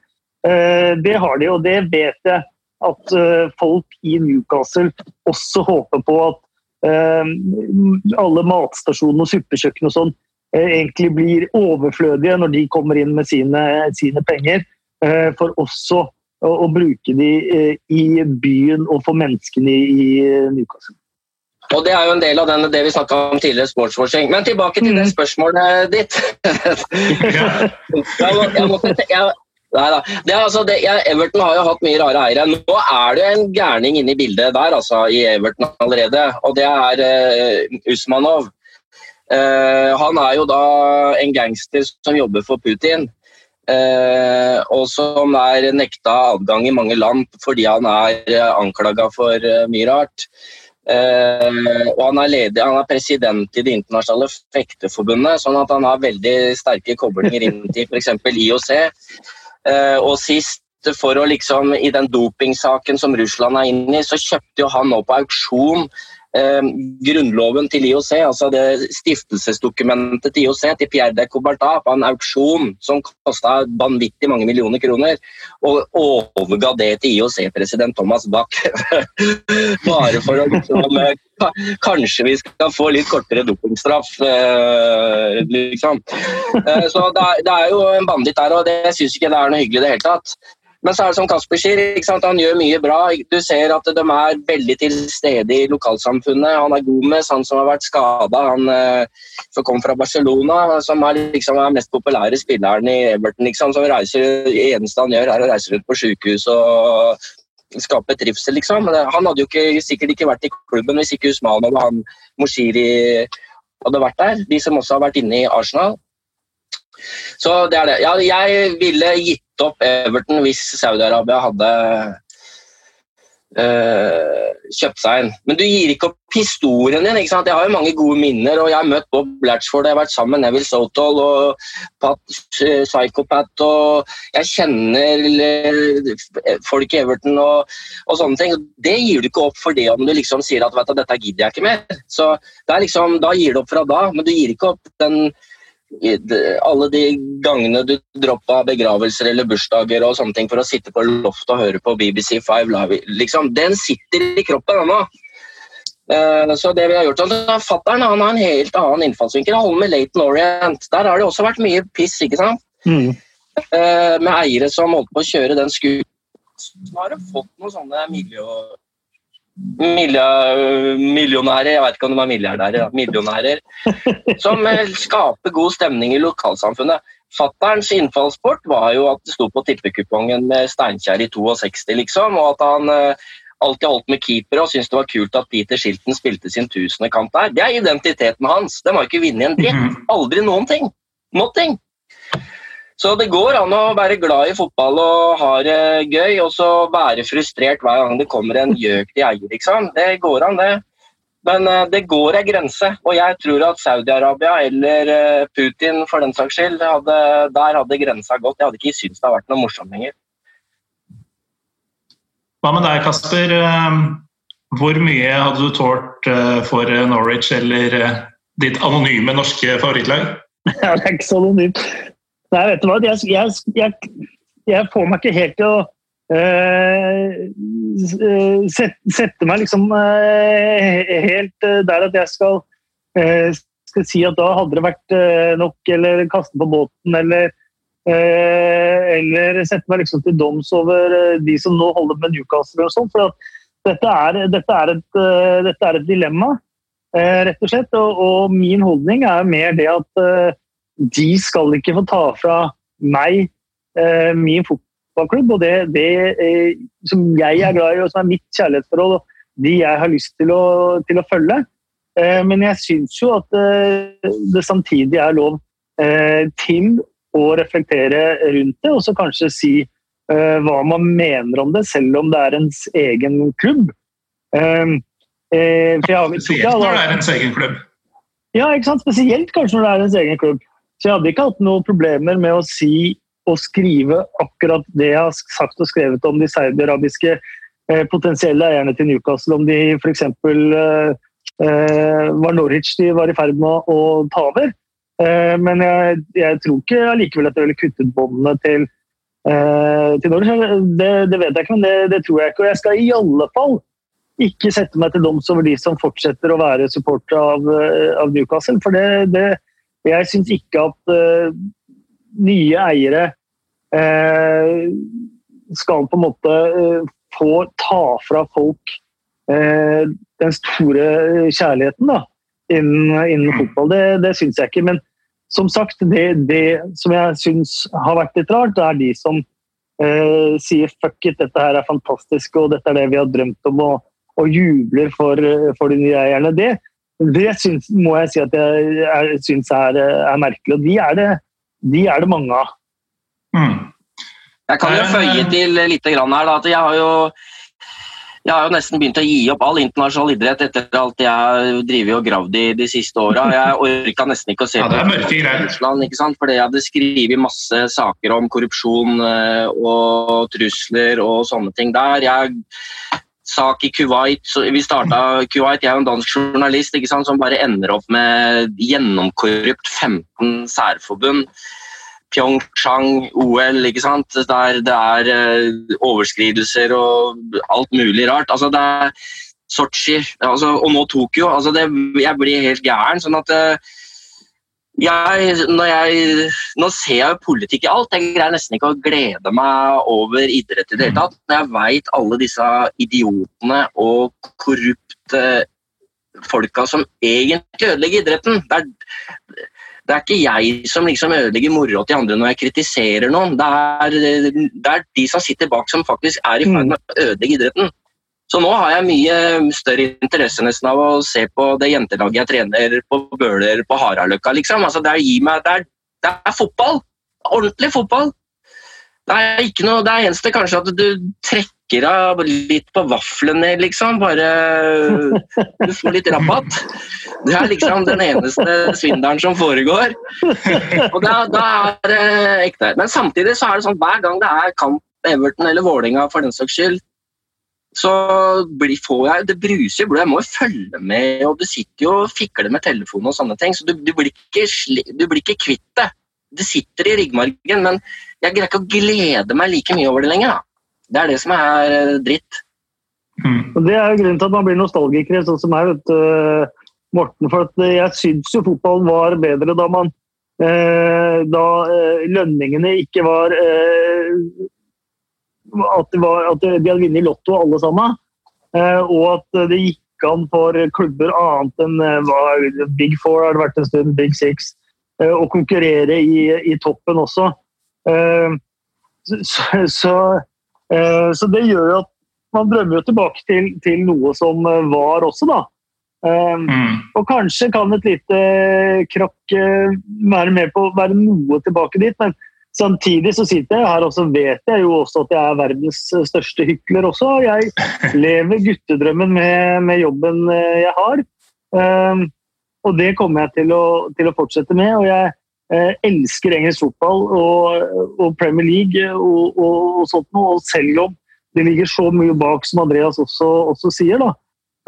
Eh, det har de, og det vet jeg at eh, folk i Newcastle også håper på. At alle matstasjoner og suppekjøkken og sånn egentlig blir overflødige når de kommer inn med sine, sine penger. For også å, å bruke de i byen og for menneskene i Newcastle. Og Det er jo en del av den, det vi snakka om tidligere, sportswashing. Men tilbake til det mm. spørsmålet ditt. jeg, måtte, jeg, nei da. Altså, jeg, Everton har jo hatt mye rare eiere. Nå er det en gærning inne i bildet der altså, i Everton allerede, og det er uh, Usmanov. Uh, han er jo da en gangster som jobber for Putin. Uh, og som er nekta adgang i mange land fordi han er anklaga for mye rart. Uh, og han er, ledig, han er president i Det internasjonale fekteforbundet, sånn at han har veldig sterke koblinger inn til f.eks. IOC. Uh, og sist, for å liksom, i den dopingsaken som Russland er inne i, så kjøpte jo han nå på auksjon eh, grunnloven til IOC, altså det stiftelsesdokumentet til IOC, til Pierre de Coubertin på en auksjon som kosta vanvittig mange millioner kroner, og overga det til IOC-president Thomas Bach. Bare for å liksom eh, Kanskje vi skal få litt kortere dopingstraff, eh, liksom. Eh, så det er, det er, jo en banditt der, og det syns ikke det er noe hyggelig i det hele tatt. Men så er det som Kasper sier, han gjør mye bra. Du ser at de er veldig til stede i lokalsamfunnet. Han er Gomez, han som har vært skada, han eh, som kom fra Barcelona, som er liksom den mest populære spilleren i Everton. Liksom, som reiser, Det eneste han gjør, er å reise rundt på sykehus og skape trivsel, liksom. Han hadde jo ikke, sikkert ikke vært i klubben hvis ikke Usman og han Moshiri hadde vært der. De som også har vært inne i Arsenal. Så det er det. Ja, jeg ville gitt opp Everton hvis Saudi-Arabia hadde øh, kjøpt seg en. Men du gir ikke opp historien din. ikke sant? Jeg har jo mange gode minner, og jeg har møtt Bob Blatchford, jeg har vært sammen med Neville Sotol og Pat Psychopat, og jeg kjenner folk i Everton og, og, sånne ting. Det gir du ikke opp for det om du liksom sier at vet du, dette gidder jeg ikke mer. Så liksom, Da gir du opp fra da, men du gir ikke opp den alle de gangene du droppa begravelser eller bursdager og sånne ting for å sitte på loftet og høre på BBC Five Live, liksom, den sitter i kroppen ennå. Uh, så det vi har gjort, altså, Fattern har en helt annen innfallsvinkel. Han holder med Laton Orient. Der har det også vært mye piss. ikke sant? Mm. Uh, med eiere som holdt på å kjøre den skuta. Så har du fått noen sånne miljø millionærer, jeg vet ikke om de er milliardærer, millionærer, som eh, skaper god stemning i lokalsamfunnet. Fatterns innfallsport var jo at det sto på tippekupongen med Steinkjer i 62, liksom, og at han uh, alltid holdt med keepere og syntes det var kult at Peter Shilton spilte sin tusende kamp der. Det er identiteten hans. Den har ikke vunnet en dritt. Mhm. Aldri noen ting. Nothing. Så det går an å være glad i fotball og ha det gøy, og så være frustrert hver gang det kommer en gjøk til eier. Liksom. Det går an, det. Men uh, det går ei grense, og jeg tror at Saudi-Arabia eller uh, Putin for den saks skyld, hadde, der hadde grensa gått. Jeg hadde ikke syntes det hadde vært noe morsomt lenger. Hva med deg, Kasper? Eh, hvor mye hadde du tålt for Norwich eller ditt anonyme norske favorittlag? Ja, det er ikke så anonymt. Nei, vet du hva. Jeg, jeg, jeg, jeg får meg ikke helt til å uh, sette, sette, meg liksom uh, helt der at jeg skal, uh, skal, si at da hadde det vært nok, eller kaste på båten, eller eller sette meg liksom til doms over de som nå holder med Newcastle og sånn. For dette er, dette, er et, dette er et dilemma, rett og slett. Og, og, min holdning er mer det at de skal ikke få ta fra meg eh, min fotballklubb og det, det eh, som jeg er glad i og som er mitt kjærlighetsforhold, og de jeg har lyst til å, til å følge. Eh, men jeg syns jo at det samtidig er lov eh, til å reflektere rundt det, og så kanskje si hva man mener om det, selv om det er ens egen klubb. Spesielt når det er ens egen klubb. Ja, ikke sant? Spesielt kanskje når det er ens egen klubb. Så jeg hadde ikke hatt noen problemer med å si og skrive akkurat det jeg har sagt og skrevet om de saudiarabiske eh, potensielle eierne til Newcastle, om de f.eks. Eh, eh, var Norwich de var i ferd med å ta over. Eh, men jeg, jeg, tror ikke allikevel at jeg ville kuttet båndene til, eh, til Norwich. Det, det, vet jeg ikke, men det, det, tror jeg ikke. Og jeg skal i alle fall ikke sette meg til doms over de som fortsetter å være supportere av, eh, av Newcastle. For det, det jeg syns ikke at uh, nye eiere uh, skal på en måte uh, få ta fra folk den store kjærligheten da, innen, innen mm. fotball. Det, det syns jeg ikke. Men som sagt, det, det som jeg syns har vært litt rart, det er de som sier fuck it, dette her er fantastisk og dette er det vi har drømt om, og, og jubler for, for de nye eierne. Det, det syns, må jeg si at jeg, jeg syns er, er, merkelig, og de er det, de er det mange av. Mm. Jeg kan jo føye til litt her, da, at jeg har jo jeg har jo nesten begynt å gi opp all internasjonal idrett etter alt jeg har drevet og gravd i de siste åra. Jeg orka nesten ikke å se ja, på Russland, ikke sant? fordi jeg hadde skrevet masse saker om korrupsjon eh, og trusler og sånne ting der. Jeg sak i Kuwait. vi starta Kuwait, Jeg er jo en dansk journalist ikke sant, som bare ender opp med gjennomkorrupt 15 særforbund. Pyeongchang, OL, ikke sant? der det er uh, overskridelser og alt mulig rart. Altså, det er Sotsji altså, og nå Tokyo. Altså, det, jeg blir helt gæren. sånn at uh, når jeg, nå ser jeg politikk i alt. Jeg greier nesten ikke å glede meg over idrett i det hele tatt. Når jeg veit alle disse idiotene og korrupte folka som egentlig ødelegger idretten. Det er, det er ikke jeg som liksom ødelegger moroa til andre når jeg kritiserer noen. Det er, det er de som sitter bak som faktisk er i ferd med å ødelegge idretten. Så nå har jeg mye større interesse nesten av å se på det jentelaget jeg trener på Bøler på Haraløkka. Liksom. Altså, det, er, meg, det, er, Det er fotball. Ordentlig fotball. Det er ikke noe, det er eneste kanskje at du trekker av litt på vaflene, liksom. Bare Du får litt rabatt. Det er liksom den eneste svindelen som foregår. Og da, da er det ekte. Men samtidig så er det sånn hver gang det er kamp Everton eller Vålinga for den saks skyld, så blir, får jeg Det bruser i blodet. Jeg må jo følge med, og du sitter jo og fikler med telefonen og sånne ting. Så du, du, blir, ikke, du blir ikke kvitt det. Det sitter i ryggmargen, men jeg greier ikke å glede meg like mye over det lenger. Da. Det er det som er eh, dritt. Mm. Det er jo grunnen til at man blir nostalgiker, sånn som meg, vet du, Morten. For jeg syns jo fotballen var bedre da man eh, Da eh, lønningene ikke var at, var, at, de hadde vunnet Lotto alle sammen. og at det gikk an for klubber annet enn Big Four har det vært en stund, Big Six, å konkurrere i, i toppen også. Eh, så, så, eh, så, det gjør jo at man drømmer jo tilbake til, til noe som eh, var også, da. Mm. Og kanskje kan et lite krakk være med på å være noe tilbake dit, men samtidig så sitter jeg her og så vet jeg jo også at jeg er verdens største hykler også. Jeg lever guttedrømmen med, med jobben jeg har. Og det kommer jeg til å, til å fortsette med. og jeg Eh, elsker engelsk fotball og, og Premier League og, og, og, sånt noe. Og selv om det ligger så mye bak, som Andreas også, også sier, da.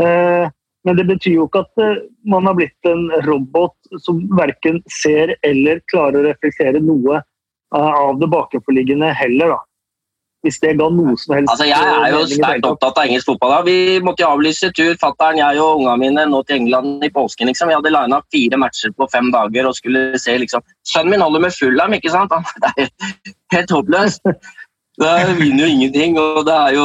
Eh, men det betyr jo ikke at eh, man har blitt en robot som verken ser eller klarer å reflektere noe av det bakenforliggende heller, da hvis det ga noe som helst. Altså, jeg er jo sterkt opptatt av engelsk fotball. Da. Vi måtte jo avlyse tur, fattern, jeg og ungene mine, nå til England i påsken. Liksom. Vi hadde lina fire matcher på fem dager og skulle se liksom Sønnen min holder med Fulham, ikke sant? Det er helt håpløst. Det vinner jo ingenting. og det er jo...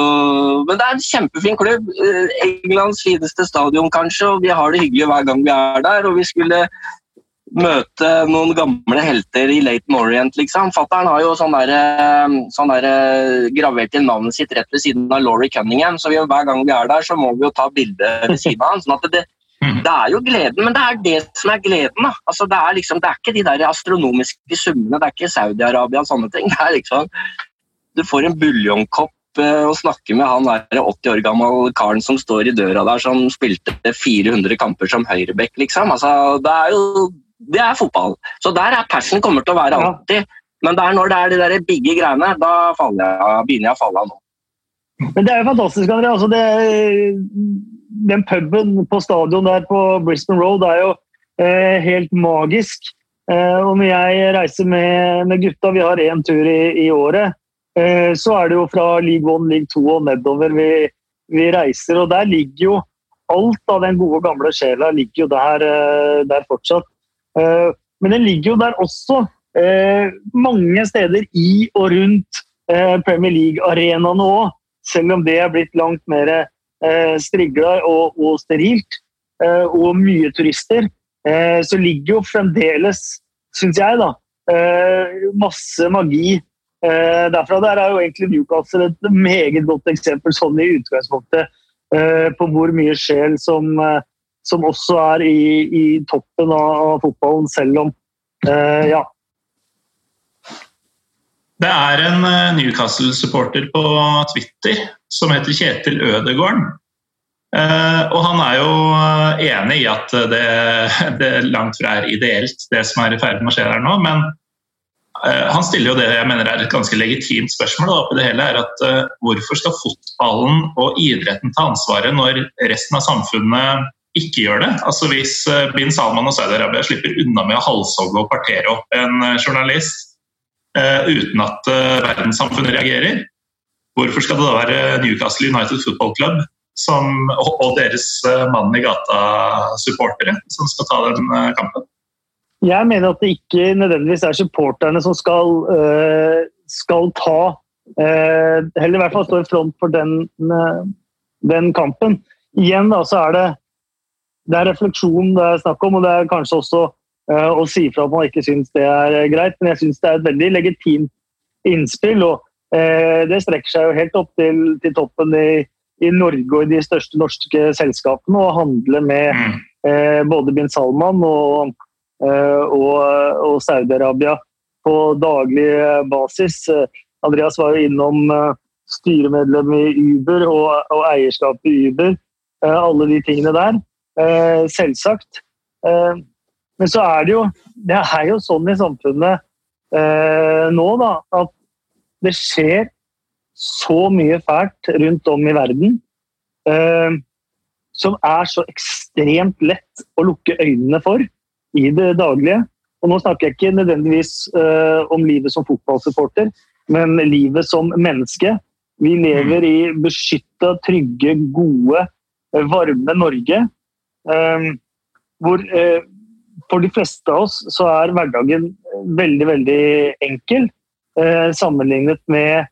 Men det er en kjempefin klubb. Eh, Englands fineste stadion, kanskje, og vi har det hyggelig hver gang vi er der. og vi skulle møte noen gamle helter i Laton Orient, liksom. Fattern har jo sånn der, eh, sånn der, eh, gravert inn navnet sitt rett ved siden av Laurie Cunningham, så vi, hver gang vi er der, så må vi jo ta bilde ved siden av han. sånn at det, mm. det er jo gleden, men det er det som er gleden. da. Altså, det, er liksom, det er ikke de der astronomiske summene, det er ikke Saudi-Arabia og sånne ting. Det er liksom, Du får en buljongkopp eh, og snakker med han der 80 år gammel karen som står i døra der, som spilte 400 kamper som høyreback, liksom. Altså, det er jo det er fotball. Så der er passion kommer til å være alltid. Men det er når det er de der bigge greiene, da jeg, begynner jeg å falle av nå. Men det er jo fantastisk, André. Altså det, den puben på stadion der på Brisbane Road er jo eh, helt magisk. Eh, og når jeg reiser med, med gutta, vi har én tur i, i året, eh, så er det jo fra league one, league two og nedover vi, vi, reiser. Og der ligger jo alt av den gode, gamle sjela ligger jo der, eh, der fortsatt. Eh, men den ligger jo der også eh, mange steder i og rundt eh, Premier League-arenaene òg. Selv om det er blitt langt mer strigla og, sterilt og mye turister, så ligger jo fremdeles, syns jeg, da, masse magi derfra. Der er jo egentlig Newcastle et meget godt eksempel sånn i utgangspunktet på hvor mye sjel som som også er i, i toppen av, fotballen, selv om eh, ja. Det er en eh, Newcastle-supporter på Twitter som heter Kjetil Ødegården. Eh, og han er jo eh, enig i at det, det, langt fra er ideelt, det som er i ferd med å skje der nå. Men eh, han stiller jo det jeg mener er et ganske legitimt spørsmål. Da, det hele er at uh, Hvorfor skal fotballen og idretten ta ansvaret når resten av samfunnet ikke gjør det. Altså Hvis eh, bin Salman og Saudi-Arabia slipper unna med å halshogge og partere opp en eh, journalist uh, uten at uh, verdenssamfunnet reagerer, hvorfor skal det da være Newcastle United Football Club som, og, og, deres uh, mann i gata-supportere som skal ta den kampen? Jeg mener at det ikke nødvendigvis er supporterne som skal, skal ta Heller i hvert fall stå i front for den, den kampen. Igjen da, så er det det er refleksjon det er snakk om, og det er kanskje også uh, å si fra at man ikke syns det er uh, greit. Men jeg syns det er et veldig legitimt innspill, og uh, det strekker seg jo helt opp til, til toppen i, i, Norge og i de største norske selskapene å handle med uh, både bin Salman og og, og Saudi-Arabia på daglig basis. Andreas var jo innom styremedlem i Uber og, og eierskap i Uber. Alle de tingene der. Selvsagt. Men så er det jo Det er jo sånn i samfunnet nå, da, at det skjer så mye fælt rundt om i verden eh, som er så ekstremt lett å lukke øynene for i det daglige. Og nå snakker jeg ikke nødvendigvis eh, om livet som fotballsupporter, men livet som menneske. Vi lever i beskytta, trygge, gode, eh, varme Norge. Eh, hvor eh, for de fleste av oss så er hverdagen veldig, veldig enkel eh, sammenlignet med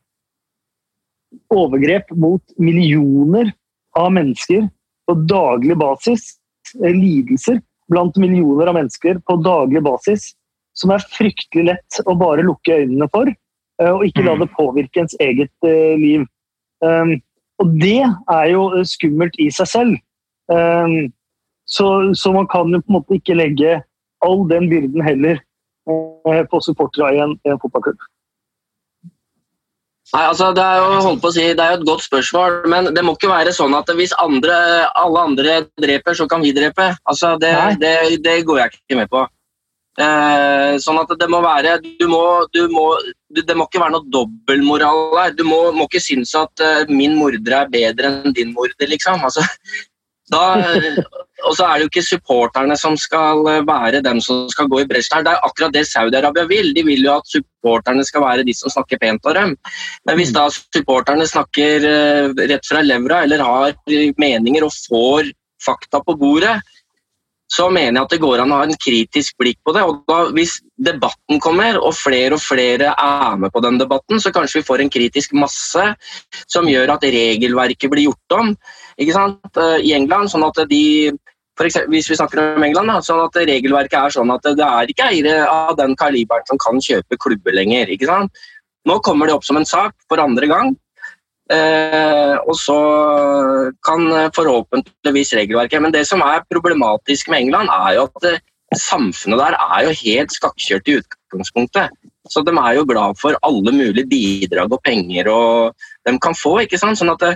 overgrep mot millioner av mennesker på daglig basis. Eh, lidelser blant millioner av mennesker på daglig basis som er fryktelig lett å bare lukke øynene for, og ikke la mm. det påvirke ens eget liv. Um, og det er jo skummelt i seg selv. Så, så, man kan jo på en måte ikke legge all den byrden heller på supportere i en, en fotballklubb. Nei, altså Det er jo si, det er jo et godt spørsmål, men det må ikke være sånn at hvis andre, alle andre dreper, så kan vi drepe. Altså Det, det, det går jeg ikke med på. Eh, sånn at det må være du må, du må, Det må ikke være noe dobbeltmoral her. Du må, må ikke synes at uh, min morder er bedre enn din morder, liksom. Altså, da, og så er det jo ikke supporterne som skal eh, være dem som skal gå i bresjen her. Det er akkurat det Saudi-Arabia vil. De vil jo at supporterne skal være de som snakker pent om dem. Men hvis mm. da supporterne snakker eh, rett fra levra eller har meninger og får fakta på bordet, så mener jeg at det går an å ha en kritisk blikk på det. og da, Hvis debatten kommer, og flere og flere er med på den debatten, så kanskje vi får en kritisk masse som gjør at regelverket blir gjort om ikke sant? Eh, i England. sånn at de for eksempel, hvis vi snakker om England, sånn at regelverket er sånn at det er ikke eiere av den kaliberen som kan kjøpe klubber lenger. ikke sant? Nå kommer det opp som en sak for andre gang. Eh, og så kan forhåpentligvis regelverket Men det som er problematisk med England, er jo at det, samfunnet der er jo helt skakkjørt i utgangspunktet. Så de er jo glad for alle mulige bidrag og penger og de kan få. ikke sant? Sånn at det,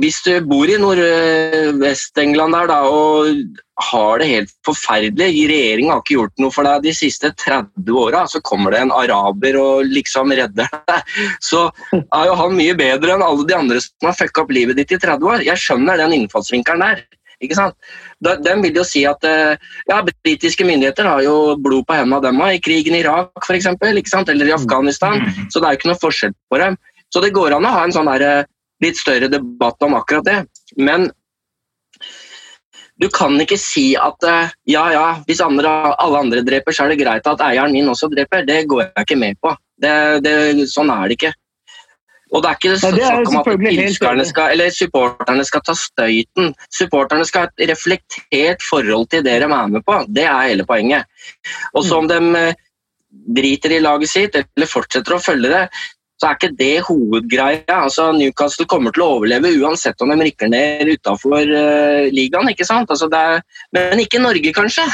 hvis du bor i Nordvest-England der da, og har det helt forferdelig Regjeringa har ikke gjort noe for deg de siste 30 åra. Så kommer det en araber og liksom redder deg. Så er jo han mye bedre enn alle de andre som har fucka opp livet ditt i 30 år. Jeg skjønner den innfallsvinkelen der. ikke sant? Den vil jo si at eh, ja, Britiske myndigheter har jo blod på hendene dem i krigen i Irak for eksempel, eller i Afghanistan. Så det er jo ikke noe forskjell på dem. Så det går an å ha en sånn der, litt større debatt om akkurat det. Men du kan ikke si at eh, ja, ja, hvis andre, alle andre dreper, så er det greit at eieren min også dreper. Det går jeg ikke med på. Det, det, sånn er det ikke. Og det er ikke snakk om at skal, eller supporterne skal ta støyten. Supporterne skal ha et reflektert forhold til det de er med på. Det er hele poenget. Og så om de eh, driter i laget sitt eller fortsetter å følge det, så er ikke det hovedgreia. Altså, Newcastle kommer til å overleve uansett om de rykker ned utafor uh, ligaen. ikke sant? Altså, er, men ikke Norge, kanskje.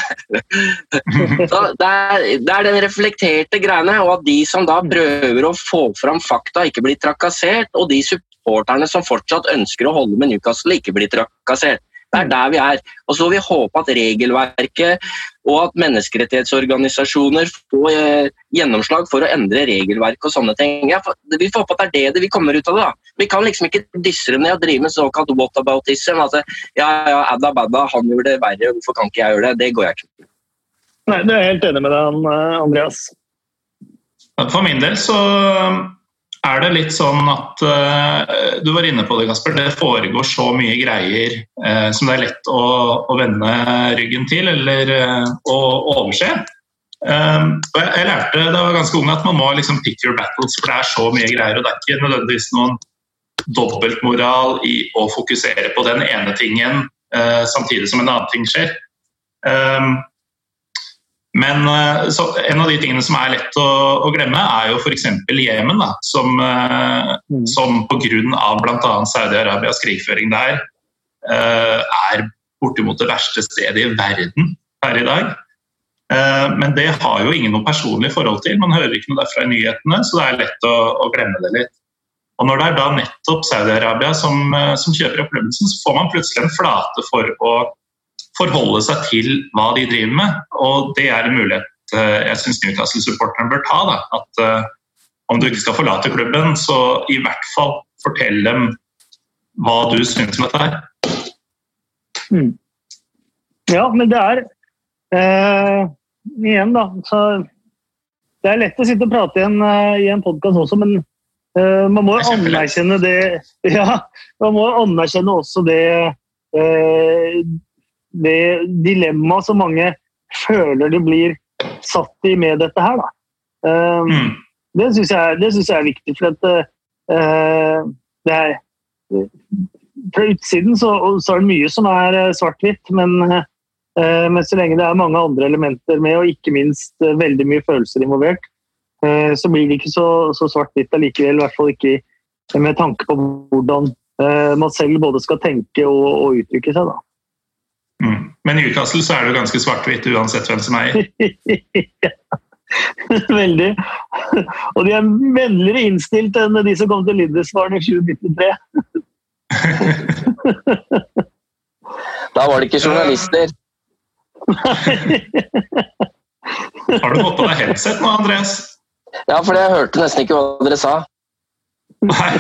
så det er, det er, den reflekterte greiene, og at de som da prøver å få fram fakta, ikke blir trakassert, og de supporterne som fortsatt ønsker å holde med Newcastle, ikke blir trakassert. Det er der vi er. Og så vil vi håpe at regelverket og at menneskerettighetsorganisasjoner får eh, gjennomslag for å endre regelverk og sånne ting. Ja, vi får håpe at det er det vi kommer ut av det. da. Vi kan liksom ikke dysse dem ned og drive med såkalt whataboutism. Altså, ja, ja, Adda Badda, han gjorde det verre, hvorfor kan ikke jeg gjøre det? Det går jeg ikke med. Nei, du er helt enig med deg, Andreas. For min del så er det litt sånn at uh, Du var inne på det, Kasper. Det foregår så mye greier uh, som det er lett å, å vende ryggen til eller uh, å overse. jeg, lærte da jeg var ganske ung at man må liksom pick your battles, for det er så mye greier. og Det er ikke nødvendigvis noen dobbeltmoral i å fokusere på den ene tingen samtidig som en annen ting skjer. Men eh, En av de tingene som er lett å, å glemme, er jo f.eks. Jemen, som, uh, mm. som pga. bl.a. Saudi-Arabias krigføring der uh, er bortimot det verste stedet i verden per i dag. Eh, men det har jo ingen noe personlig forhold til. Man hører ikke noe derfra i nyhetene, så det er lett å, å glemme det litt. Og Når det er da nettopp Saudi-Arabia som, eh, som, kjøper opplevelsen, så får man plutselig en flate for å forholde seg til hva de driver med. Og det er en mulighet eh, jeg syns Newcastle-supporterne bør ta. Da. At om du ikke skal forlate klubben, så i hvert fall fortell dem hva du syns om dette her. Mm. Ja, men det er eh, Igjen, da. Så det er lett å sitte og prate i en, uh, i en podkast også, men uh, man må jo anerkjenne det Ja, man må anerkjenne også det uh, det dilemmaet som mange føler de blir satt i med dette her, da. Mm. Det syns jeg, jeg, er viktig, for at det er Fra utsiden så, så, er det mye som er svart-hvitt, men uh, men så lenge det er mange andre elementer med, og ikke minst uh, veldig mye følelser involvert, eh, så blir det ikke så, så svart-hvitt allikevel. I hvert fall ikke med tanke på hvordan man selv både skal tenke og, og uttrykke seg. da. Mm. Men i Newcastle så er det jo ganske svart-hvitt uansett hvem som eier. Veldig. Og de er vennligere innstilt enn de som kom til Lindesvaren i 2093. da var det ikke journalister. Har du fått på deg headset nå, Andreas? Ja, for jeg hørte nesten ikke hva dere sa. Nei.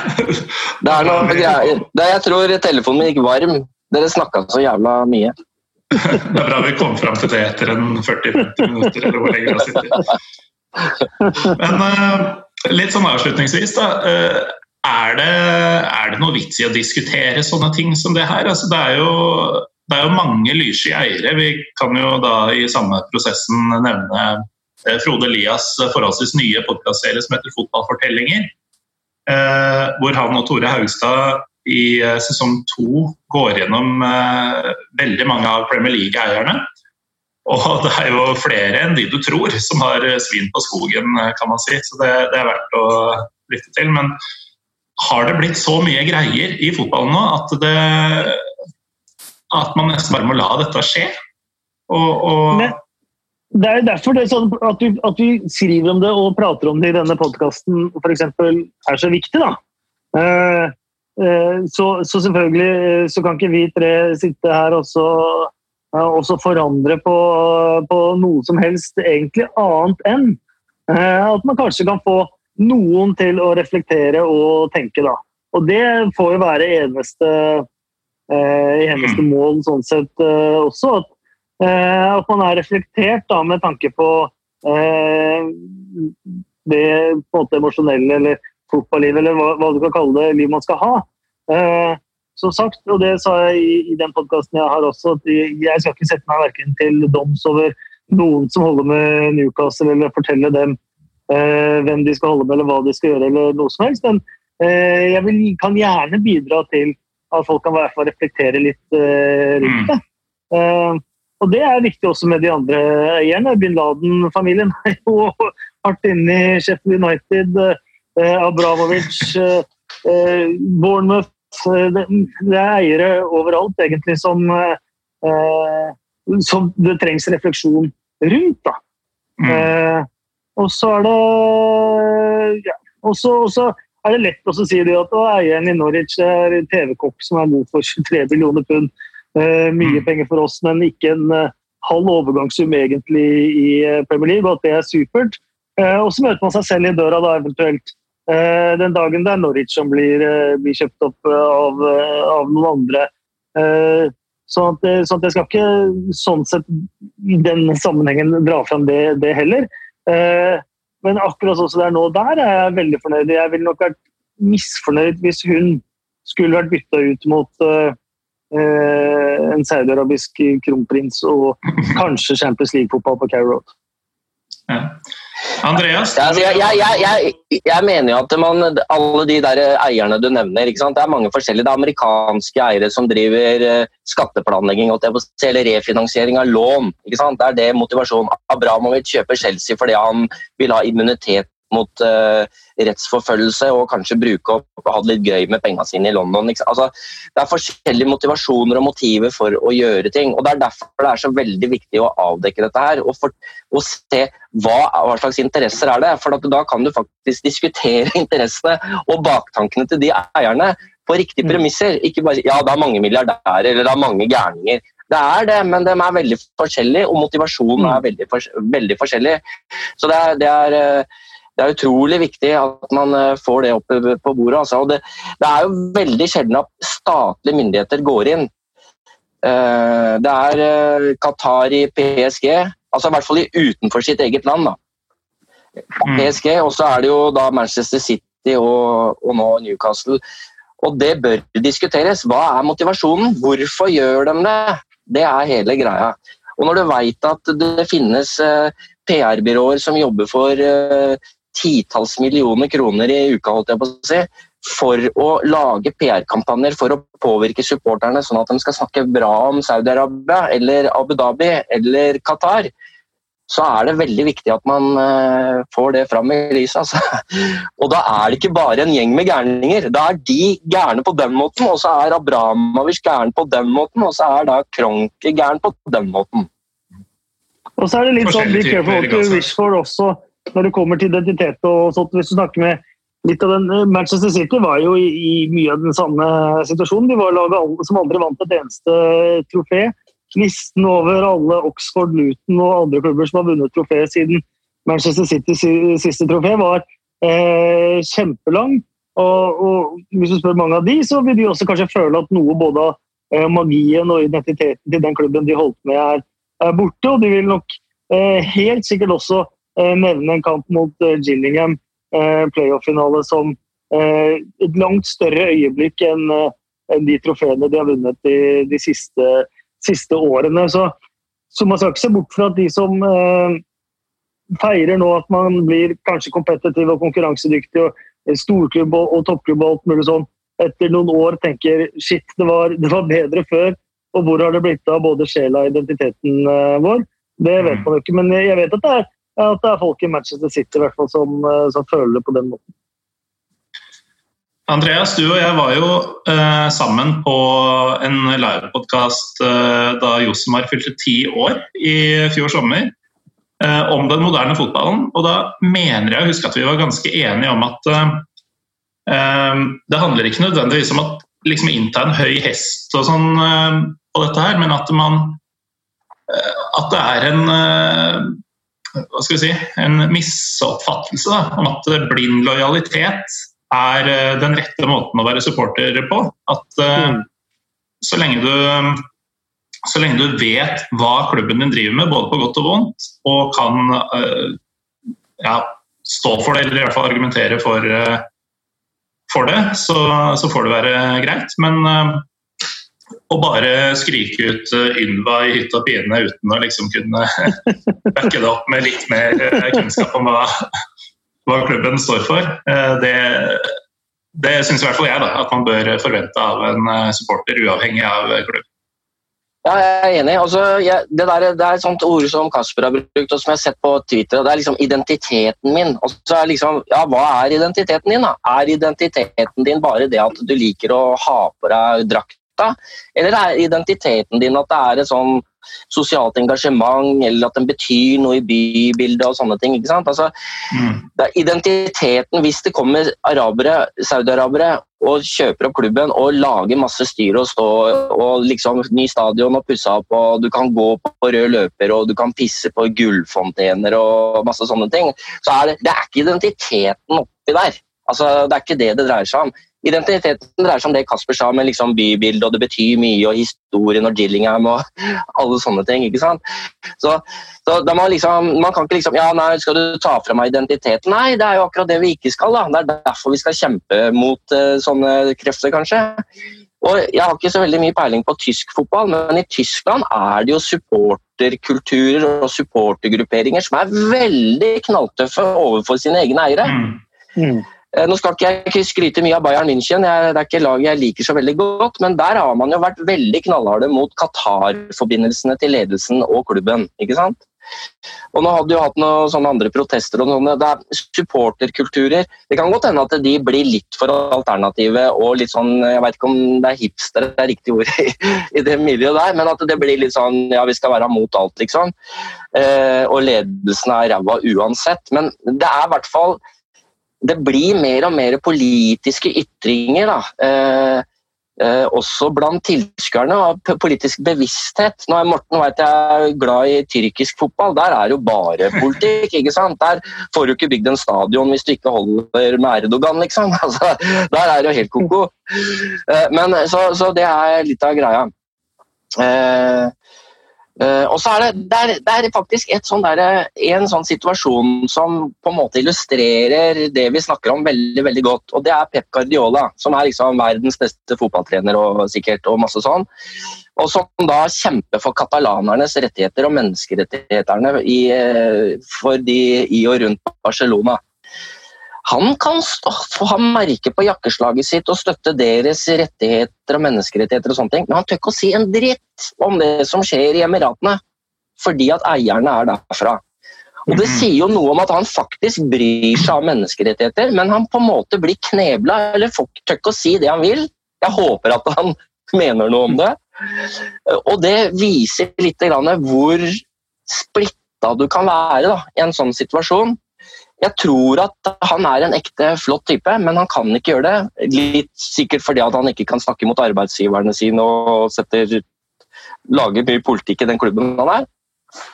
Det er noe greier. Jeg tror telefonen min gikk varm. Dere snakka så jævla mye. Det er bra vi kom fram til det etter en 40-50 minutter, eller hvor lenge vi har sittet. Men uh, litt sånn avslutningsvis, da. Uh, er, det, er det noe vits i å diskutere sånne ting som det her? Altså, det er jo det er jo mange lyssky eiere. Vi kan jo da i samme prosessen nevne eh, Frode Lias forholdsvis nye podkastserie som heter 'Fotballfortellinger'. Eh, hvor han og Tore Haugstad i eh, sesong to går gjennom veldig mange av Premier League-eierne. Og det er jo flere enn de du tror som har svin på skogen, kan man si. Så det, det er verdt å lytte til. Men har det blitt så mye greier i fotballen nå at det at man nesten bare må la dette skje. Og, og det er derfor det er sånn at, vi, at, vi, skriver om det og prater om det i denne podkasten er så viktig. da. Uh, så, så, selvfølgelig uh, så kan ikke vi tre sitte her og så, forandre på, på, noe som helst egentlig annet enn at man kanskje kan få noen til å reflektere og tenke. da. Og det får jo være eneste Eh, eneste mm. mål sånn sett eh, også. At, eh, at, man er reflektert da, med tanke på det på en måte emosjonelle eller fotballivet, eller hva, hva, du kan kalle det, liv man skal ha. som sagt, og det sa jeg i, i den podkasten jeg har også, at jeg skal ikke sette meg verken til doms over noen som holder med Newcastle, eller fortelle dem hvem de skal holde med, eller hva de skal gjøre, eller noe som helst. Men jeg vil, kan gjerne bidra til at folk kan i hvert fall reflektere litt uh, rundt det. Uh, og det er viktig også med de andre eierne. Bin Laden-familien er jo hardt inne i Sheffield United, uh, Abramovic, Bournemouth det, er eiere overalt, egentlig, som, som det trengs refleksjon rundt. da. Mm. og så er det ja, også, også er det lett å si det at eieren i Norwich er TV-kokk som er god for 23 millioner pund. Uh, mye mm. penger for oss, men ikke en uh, halv overgangssum egentlig i uh, Premier League, og at det er supert. og så møter man seg selv i døra da eventuelt den dagen det er Norwich som blir, blir kjøpt opp av, av noen andre. Så at, så at, jeg skal ikke sånn sett i den sammenhengen dra fram det, det heller. Men akkurat sånn som det er nå, der er jeg veldig fornøyd. Jeg ville nok vært misfornøyd hvis hun skulle vært bytta ut mot en saudiarabisk kronprins og kanskje Champions League-fotball på Carrow Road. Ja. Andreas? Ja, altså, jeg, jeg, jeg, jeg, mener jo at man, alle de der eierne du nevner, det er mange forskjellige. Det er amerikanske eiere som driver uh, skatteplanlegging eller refinansiering av lån. Det er det motivasjonen. Abramovic kjøper Chelsea fordi han vil ha immunitet mot uh, rettsforfølgelse og kanskje bruke opp og ha det litt gøy med pengene sine i London. Altså, det er forskjellige motivasjoner og motiver for å gjøre ting. og Det er derfor det er så veldig viktig å avdekke dette her og, for, og se hva, hva, slags interesser er det For da kan du faktisk diskutere interessene og baktankene til de eierne på riktige mm. premisser. Ikke bare ja, det er mange milliardærer eller det er mange gærninger. Det er det, men de er veldig forskjellige, og motivasjonen er mm. veldig, for, veldig forskjellig. Så det er, det, er, eh, det er, utrolig viktig at man eh, får det opp på bordet. Altså. Det, det, er jo veldig sjelden at statlige myndigheter går inn. Eh, det er Qatar i PSG, altså i hvert fall utenfor sitt eget land. da. Mm. PSG, og så er det jo da Manchester City og, og nå Newcastle. Og det bør diskuteres. Hva er motivasjonen? Hvorfor gjør de det? Det er hele greia. Og når du veit at det finnes eh, PR-byråer som jobber for eh, titalls millioner kroner i uka, holdt jeg på å si, for å lage PR-kampanjer for å påvirke supporterne sånn at de skal snakke bra om Saudi-Arabia eller Abu Dhabi eller Qatar, så er det veldig viktig at man uh, får det fram i lyset. Altså. Og da er det ikke bare en gjeng med gærninger. Da er de gærne på den måten, og så er Abramovic gæren på den måten, og så er da Kronke gæren på den måten. Og så er det litt sånn be careful what you wish for også når det kommer til identitet og sånt. Hvis du snakker med litt av den, eh, Manchester City var jo i, i mye av den samme situasjonen. De var laget som aldri vant et eneste trofé listen over alle Oxford, Luton og andre klubber som har vunnet trofé siden Manchester Citys siste trofé, var eh, kjempelang. Og, og, hvis du spør mange av de, så vil de også kanskje føle at noe både av eh, magien og identiteten til den klubben de holdt med, er, er borte. Og de vil nok eh, helt sikkert også eh, nevne en kamp mot eh, Gillingham, eh, playoff-finale, som et langt større øyeblikk enn de trofeene de har vunnet de, de siste siste årene. Så, så, man skal ikke se bort fra at de som eh, feirer nå at man blir kanskje kompetitiv og konkurransedyktig, og storklubb og, og toppklubb og alt mulig sånn, etter noen år tenker shit, det var, det var bedre før. Og hvor har det blitt av både sjela og identiteten vår? Det vet man jo ikke, men jeg vet at det er, at det er folk i Manchester City i hvert fall, som, uh, som føler det på den måten. Andreas, du og jeg var jo eh, sammen på en livepodkast eh, da Josemar fylte ti år i fjor sommer, eh, om den moderne fotballen. Og da mener jeg å huske at vi var ganske enige om at eh, eh, det handler ikke nødvendigvis om å liksom, innta en høy hest og sånn eh, på dette her, men at man At det er en hva skal vi si, en misoppfattelse da, om at blind lojalitet er eh, den rette måten å være supporter på. At uh, så, lenge du, så lenge du vet hva klubben din driver med, både på godt og vondt, og kan ja, stå for det, eller i hvert fall argumentere for, for det, så, så, får det være greit. Men å bare skrike ut Ynva i hytt og pine uten å liksom kunne backe det opp med litt mer kunnskap om hva hva klubben står for. Eh, det, det syns i hvert fall jeg da, at man bør forvente av en eh, supporter, uavhengig av klubb. Ja, jeg er enig. Altså, jeg, det, der, det, er et sånt ord som Kasper har brukt, og som jeg har sett på Twitter. og Det er liksom identiteten min. Og så er liksom, ja, Hva er identiteten din? da? Er identiteten din bare det at du liker å ha på deg drakta? Eller er identiteten din at det er et sånn sosialt engasjement, eller at den betyr noe i bybildet og sånne ting. ikke sant? Altså, mm. det er identiteten, Hvis det kommer arabere, saudiarabere og kjøper opp klubben og lager masse styr og stå og liksom ny stadion og pussa opp, og du kan gå på rød løper og du kan pisse på gullfontener og masse sånne ting, så er det, det er ikke identiteten oppi der. Altså, Det er ikke det det dreier seg om. Identiteten dreier seg om det Kasper sa, med liksom bybildet, og det betyr mye, og historien og Gillingham og alle sånne ting. ikke sant? Så, så man, liksom, man kan ikke liksom Ja, nei, skal du ta fra meg identiteten? Nei, det er jo akkurat det vi ikke skal. da. Det er derfor vi skal kjempe mot uh, sånne krefter, kanskje. Og Jeg har ikke så veldig mye peiling på tysk fotball, men i Tyskland er det jo supporterkulturer og supportergrupperinger som er veldig knalltøffe overfor sine egne eiere. Mm. Mm. Eh, nå skal ikke jeg skryte mye av Bayern München, jeg, det er ikke laget jeg liker så veldig godt, men der har man jo vært veldig knallharde mot Qatar-forbindelsene til ledelsen og klubben. ikke sant? Og nå hadde du hatt noen sånne andre protester og sånne. Det er supporterkulturer. Det kan godt hende at de blir litt for alternative og litt sånn Jeg vet ikke om det er hipster det er riktig ord i, i det miljøet der, men at det blir litt sånn Ja, vi skal være mot alt, liksom. Eh, og ledelsen er ræva uansett. Men det er i hvert fall Det blir mer og mer politiske ytringer. Eh, eh, også blant tilskuerne, og politisk bevissthet. Nå er Morten vet jeg er glad i tyrkisk fotball. Der er jo bare politikk. ikke sant? Der får du ikke bygd en stadion hvis du ikke holder med Erdogan, liksom. Altså, der er det jo helt ko-ko. Eh, men så, så, det er litt av greia. Eh, Uh, og så er det, det, er, det er faktisk sånn der, en sånn situasjon som på en måte illustrerer det vi snakker om veldig veldig godt. og Det er Pep Guardiola, som er liksom verdens beste fotballtrener og sikkert og masse sånn. Og som da kjemper for katalanernes rettigheter og menneskerettighetene i, eh, for de i og rundt Barcelona. Han kan ha merke på jakkeslaget sitt og støtte deres rettigheter og menneskerettigheter, og sånne ting, men han tør ikke å si en dritt om det som skjer i Emiratene, fordi at eierne er derfra. Og Det mhm. sier jo noe om at han faktisk bryr seg om menneskerettigheter, men han på en måte blir knebla, eller tør ikke å si det han vil. Jeg håper at han mener noe om det. Og det viser litt hvor splitta du kan være da, i en sånn situasjon. Jeg tror at han er en ekte flott type, men han kan ikke gjøre det. Litt sikkert fordi at han ikke kan snakke mot arbeidsgiverne sine og setter, lager mye politikk i den klubben han er.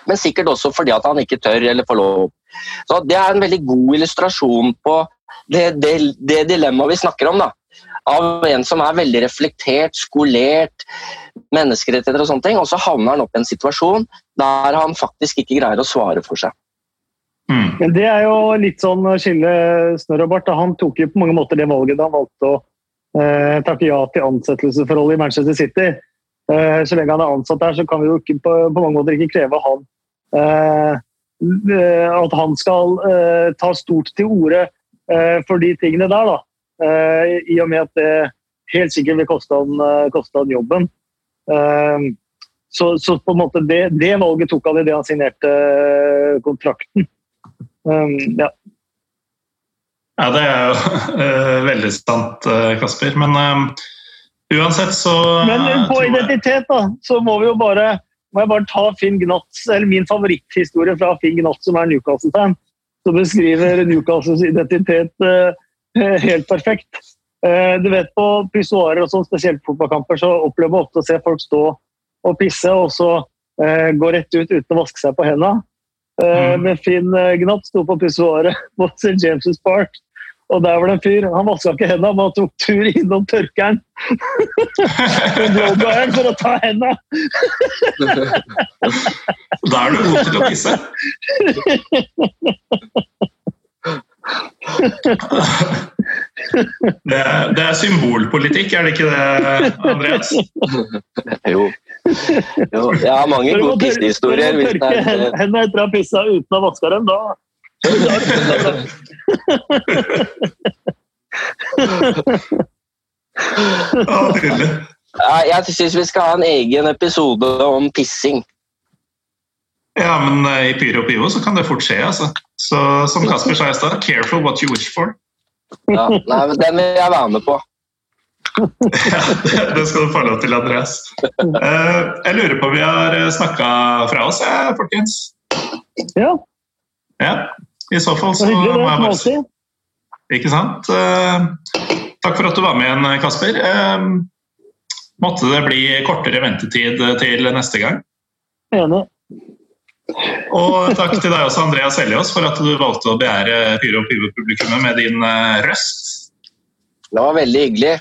Men sikkert også fordi at han ikke tør eller får lov. Så Det er en veldig god illustrasjon på det, det, det dilemmaet vi snakker om. da. Av en som er veldig reflektert, skolert, menneskerettigheter og sånne ting, og så havner han opp i en situasjon der han faktisk ikke greier å svare for seg. Mm. Men det er jo litt sånn å skille snørr og bart. Han tok jo på mange måter det valget da han valgte å eh, takke ja til ansettelsesforholdet i Manchester City. Eh, så lenge han er ansatt der, så kan vi jo ikke, på, på, mange måter ikke kreve han eh, at han skal eh, ta stort til orde eh, for de tingene der. da. Eh, I og med at det helt sikkert vil koste han, koste han jobben. Så, så, på en måte det, det valget tok han idet han signerte kontrakten. Um, ja. ja, det er jo uh, veldig sant, uh, Kasper. Men uh, uansett så Men på identitet, da, så må vi jo bare må jeg bare ta Finn Gnats, eller min favoritthistorie fra Finn Gnats, som er Newcastle-fan. Som beskriver Newcastles identitet helt perfekt. Du vet På pissoarer og sånn, spesielt fotballkamper, så opplever man ofte å se folk stå og pisse, og så gå rett ut uten å vaske seg på hendene. Eh, mm. Men Finn eh, Gnatt sto på pissoaret på St. James' Park. Og der var det en fyr. Han vaska ikke hendene, men han tok tur innom tørkeren for å ta hendene. da er du god til å pisse. Det er, det er, symbolpolitikk, er det ikke det, Andreas? jo. Jo. Jeg har mange gode pissehistorier. Hvis det er Hendene etter å ha pissa uten å vaske dem, da Jeg syns vi skal ha en egen episode om pissing. Ja, men uh, i Pyro Pivo så kan det fort skje, altså. Så som Kasper sa i stad, careful what you wish for. Ja, nei, men Den vil jeg være med på. Ja, det skal du få lov til, Andreas. Uh, jeg lurer på om vi har snakka fra oss, jeg, folkens? Ja. ja. I så fall så må jeg bare si Ikke sant? Uh, takk for at du var med igjen, Kasper. måtte det bli kortere ventetid til neste gang? Enig. Og takk til deg også, Andreas Helliås, for at du valgte å begjære Pyro Pivo-publikummet med din eh, røst. Det var veldig hyggelig.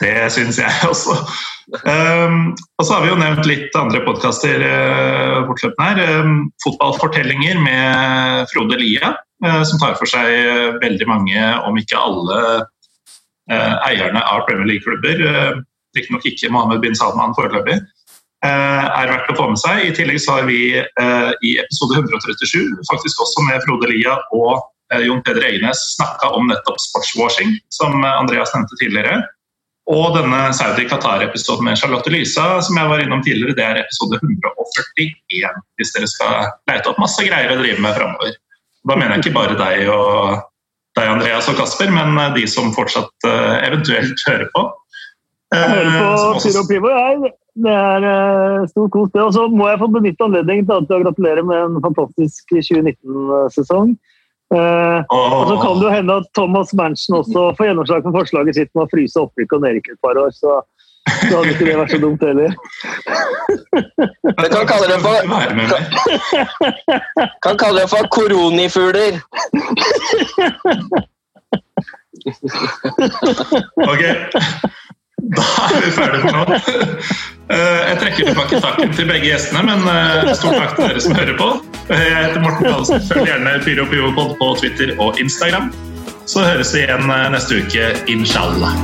Det syns jeg også. Um, og så har vi jo nevnt litt andre podkaster uh, bortløpende her. Um, fotballfortellinger med Frode Lia, uh, som tar for seg veldig mange, om ikke alle, uh, eierne av Premier League-klubber. Uh, Riktignok ikke Mohammed bin Salman foreløpig. Eh, er verdt å få med seg. I tillegg så har vi eh, i episode 137, faktisk også med Frode Lia og eh, Jon Peder Egnes, snakka om nettopp sportswashing, som Andreas nevnte tidligere. Og denne Saudi-Qatar-episoden med Charlotte Lysa som jeg var innom tidligere, det er episode 141. Hvis dere skal leite opp masse greier å drive med framover. Da mener jeg ikke bare deg og deg, Andreas og Kasper, men de som fortsatt uh, eventuelt hører på. Jeg hører på Pyro Pivo, jeg. Det er uh, stor kos, det. Og så må jeg få benytte anledningen til å gratulere med en fantastisk 2019-sesong. Oh. Og så kan det jo hende at Thomas Manchin også får gjennomslag for forslaget sitt med å fryse opprykket og nedrykket et par år. Så, så hadde ikke det vært så dumt heller. Du kan kalle det for kan, kan kalle det for koronifugler. ok. Da er vi ferdige for nå. Eh, jeg trekker tilbake takken til begge gjestene, men eh, stor takk til dere som hører på. Eh, jeg heter Morten Dahlsen. Følg gjerne Pyro Pivopod på Twitter og Instagram. Så høres vi igjen neste uke, inshallah.